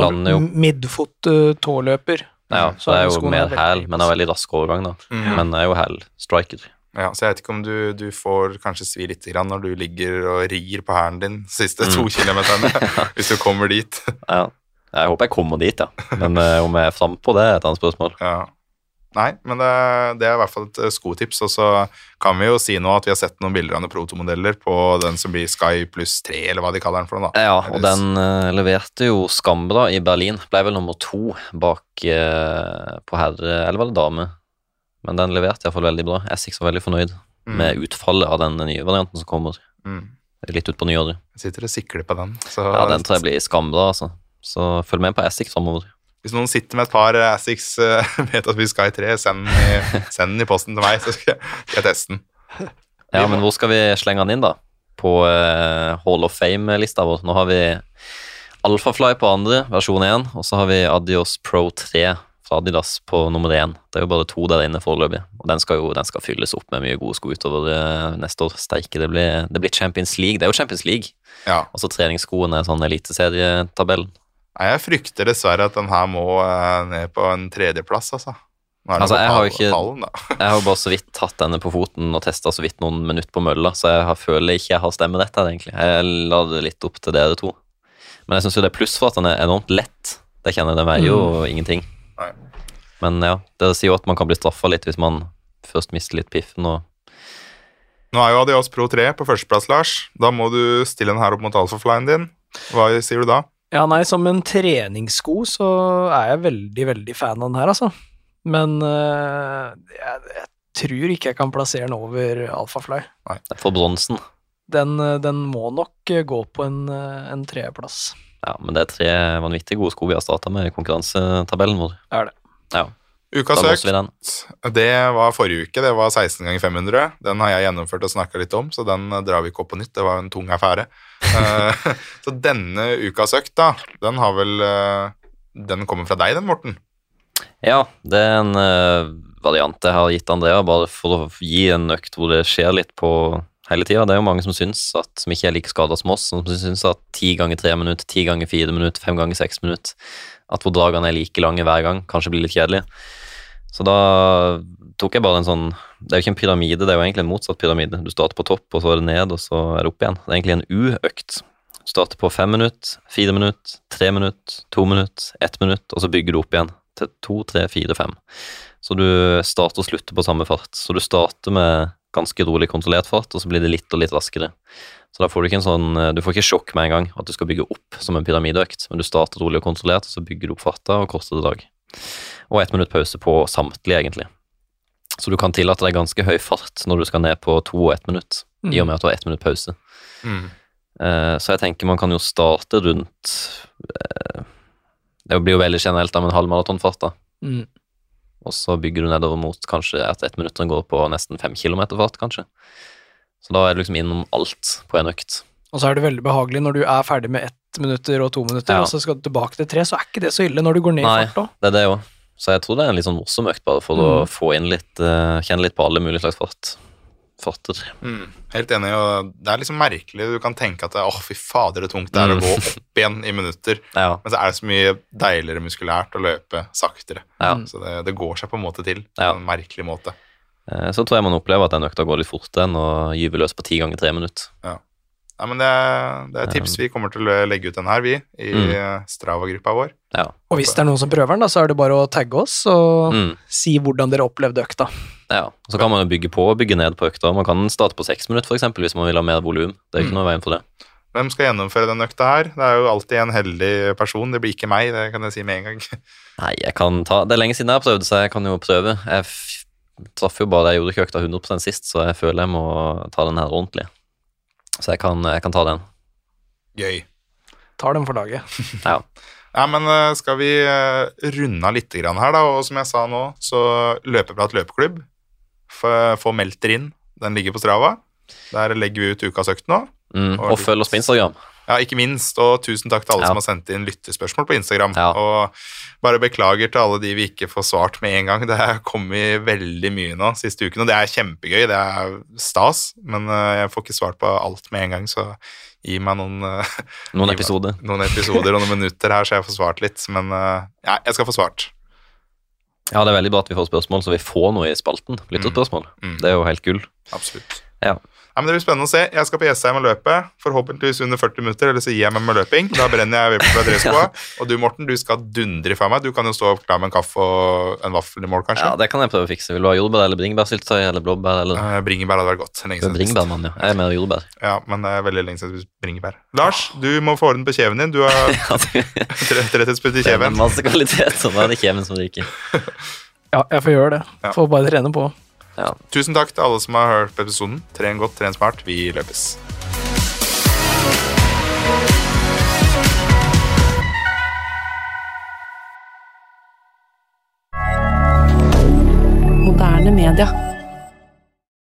Ja, Så det er jo mer hæl, men er veldig rask overgang, da. Mm. Men det er jo hæl-striker. Ja, så jeg vet ikke om du, du får kanskje svi litt grann når du ligger og rir på hælen din siste Mm. to kilometerne, hvis du kommer dit. Ja. Jeg håper jeg kommer dit, ja. Men uh, om jeg er frampå, det er et annet spørsmål. Ja. Nei, men det, det er i hvert fall et eh, skotips, og så kan vi jo si nå at vi har sett noen bilder av noen protomodeller på den som blir Sky pluss 3, eller hva de kaller den for noe. da. Ja, og den uh, leverte jo Skambra i Berlin. Ble vel nummer to bak uh, på herre, eller var det dame? Men den leverte iallfall veldig bra. Essex var veldig fornøyd Mm. med utfallet av den nye varianten som kommer Mm. litt utpå nyåret. Jeg sitter og sikler på den. Så Ja, den tror jeg blir skambra, altså. Så følg med på Essex framover. Hvis noen sitter med et par Assix at vi Sky 3, send den i, i posten til meg, så skal jeg, skal jeg teste den. Ja, men hvor skal vi slenge den inn, da? På uh, Hall of Fame-lista vår. Nå har vi Alphafly på andre, versjon 1, og så har vi Adios Pro 3 fra Adidas på nummer 1. Det er jo bare to der inne foreløpig, og den skal jo den skal fylles opp med mye gode sko utover uh, neste år. Steike, det blir, det blir Champions League. Det er jo Champions League. Ja. Altså treningsskoene er sånn eliteserietabellen. Nei, jeg frykter dessverre at den her må eh, ned på en tredjeplass, altså. Det Altså, jeg har ikke- pallen. Jeg har bare så vidt tatt denne på foten og testa så vidt noen minutter på mølla, så jeg har, føler ikke jeg har stemmerett her, egentlig. Jeg la det litt opp til dere to. Men jeg syns jo det er pluss for at den er enormt lett. Det kjenner jeg, den veier jo ingenting. Nei. Men ja, dere sier jo at man kan bli straffa litt hvis man først mister litt piffen og Nå er jo Adios Pro 3 på førsteplass, Lars. Da må du stille den her opp mot alfaflyen din. Hva sier du da? Ja, nei, som en treningssko så er jeg veldig, veldig fan av den her, altså. Men uh, jeg, jeg tror ikke jeg kan plassere den over Alphafly. for bronsen. Den, eh, den må nok eh, gå på en, en tredjeplass. Ja, men det er tre vanvittig gode sko vi har starta med i konkurransetabellen vår. Er det. Ja, Ukas økt, det var forrige uke. Det var 16 ganger 500. Den har jeg gjennomført og snakka litt om, så den drar vi ikke opp på nytt. Det var en tung affære. Eh, så denne ukas økt, da, den har vel eh, Den kommer fra deg, den, Morten? Ja, det er en eh, variant jeg har gitt Andrea, bare for å gi en økt hvor det skjer litt på hele tida. Det er jo mange som syns at, som ikke er like skada som oss, som syns at ti ganger tre minutter, ti ganger fire minutter, fem ganger seks minutter At hvor dragene er like lange hver gang, kanskje blir litt kjedelig. Så da tok jeg bare en sånn Det er jo ikke en pyramide, det er jo egentlig en motsatt pyramide. Du starter på topp, og så er det ned, og så er det opp igjen. Det er egentlig en U-økt. Du starter på fem minutter, fire minutter, tre minutter, to minutter, ett minutt, og så bygger du opp igjen til to, tre, fire, fem. Så du starter og slutter på samme fart. Så du starter med ganske rolig kontrollert fart, og så blir det litt og litt raskere. Så da får du ikke en sånn Du får ikke sjokk med en gang at du skal bygge opp som en pyramideøkt, men du starter rolig og kontrollert, og så bygger du opp farta og kortere dag. Og ett minutt pause på samtlige, egentlig. Så du kan tillate deg ganske høy fart når du skal ned på to og ett minutt, i og med at du har ett minutt pause. Mm. Uh, Så jeg tenker man kan jo starte rundt uh, Det blir jo veldig generelt av en en halvmaratonfart, da. Mm. Og så bygger du nedover mot kanskje at ett minutt går på nesten fem kilometer fart, kanskje. Så da er du liksom innom alt på en økt. Og så er det veldig behagelig når du er ferdig med ett minutter og to minutter, Ja. og så skal du tilbake til tre, så er ikke det så ille når du går ned i fart òg. Det er det òg. Så jeg tror det er en litt sånn morsom økt, bare for å Mm. få inn litt uh, Kjenne litt på alle mulige slags fart. farter. Mm. Helt enig, og det er liksom merkelig. Du kan tenke at det- oh, fy fader, det er tungt det er å Mm. gå opp igjen i minutter. Ja, Men så er det så mye deiligere muskulært å løpe saktere. ja. Mm. Så det, det går seg på en måte til. Ja. På en merkelig måte. Eh, Så tror jeg man opplever at den økta går litt fortere enn å gyve løs på ti ganger tre minutter. Nei, men det er, det er tips. Vi kommer til å legge ut den her, vi, i Mm. Strava-gruppa vår. Ja. Og hvis det er noen som prøver den, da, så er det bare å tagge oss og Mm. si hvordan dere opplevde økta. ja. Så kan man jo bygge på og bygge ned på økta. Man kan starte på seks minutter, for eksempel, hvis man vil ha mer volum. Det er ikke Mm. noe veien for det. Hvem skal gjennomføre den økta her? Det er jo alltid en heldig person. Det blir ikke meg, det kan jeg si med en gang. Nei, jeg kan ta Det er lenge siden jeg har prøvd, så jeg kan jo prøve. Jeg f traff jo bare Jeg gjorde ikke økta 100 sist, så jeg føler jeg må ta den her ordentlig. Så jeg kan, jeg kan ta den. Gøy. Tar den for laget. Ja. Ja, men eh, skal vi eh, runde av litt her, da? Og som jeg sa nå, så Løpeprat løpeklubb. Få få meldt dere inn. Den ligger på Strava. Der legger vi ut ukas økt nå. Mm. Og Og følg oss på Instagram. Ja, ikke minst. Og tusen takk til alle Ja. som har sendt inn lyttespørsmål på Instagram. Ja. Og bare beklager til alle de vi ikke får svart med en gang. Det er kommet veldig mye nå siste uken, og det er kjempegøy. Det er stas. Men eh, jeg får ikke svart på alt med en gang, så gi meg noen, eh, Noen meg- episoder. noen episoder og noen minutter her, så jeg får svart litt. Men eh, ja, jeg skal få svart. Ja, det er veldig bra at vi får spørsmål, så vi får noe i spalten. Lytterspørsmål. Mm. Det er jo helt gull. Absolutt. Ja. Ja, men Det blir spennende å se. Jeg skal på Jessheim og løpe. Forhåpentligvis under 40 minutter, eller så gir jeg meg med løping. Da brenner jeg på adresseskoa. Og du, Morten, du skal dundre fra meg. Du kan jo stå klar med en kaffe og en vaffel i mål, kanskje. Ja, det kan jeg prøve å fikse. Vil du ha jordbær eller bringebærsyltetøy eller blåbær eller Eh, Bringebær hadde vært godt. Lenge siden Bringebær, mann, ja. Jeg er med jordbær. Ja, men det er veldig lenge siden bringebær. Lars, du må få orden på kjeven din. Du har Ja, i kjeven. det er masse kvalitet, så nå er det kjeven som ryker. Ja, jeg får gjøre det. Ja. Får bare trene på. Ja. Tusen takk til alle som har hørt på episoden. Tren godt, tren smart. Vi løpes. Moderne media.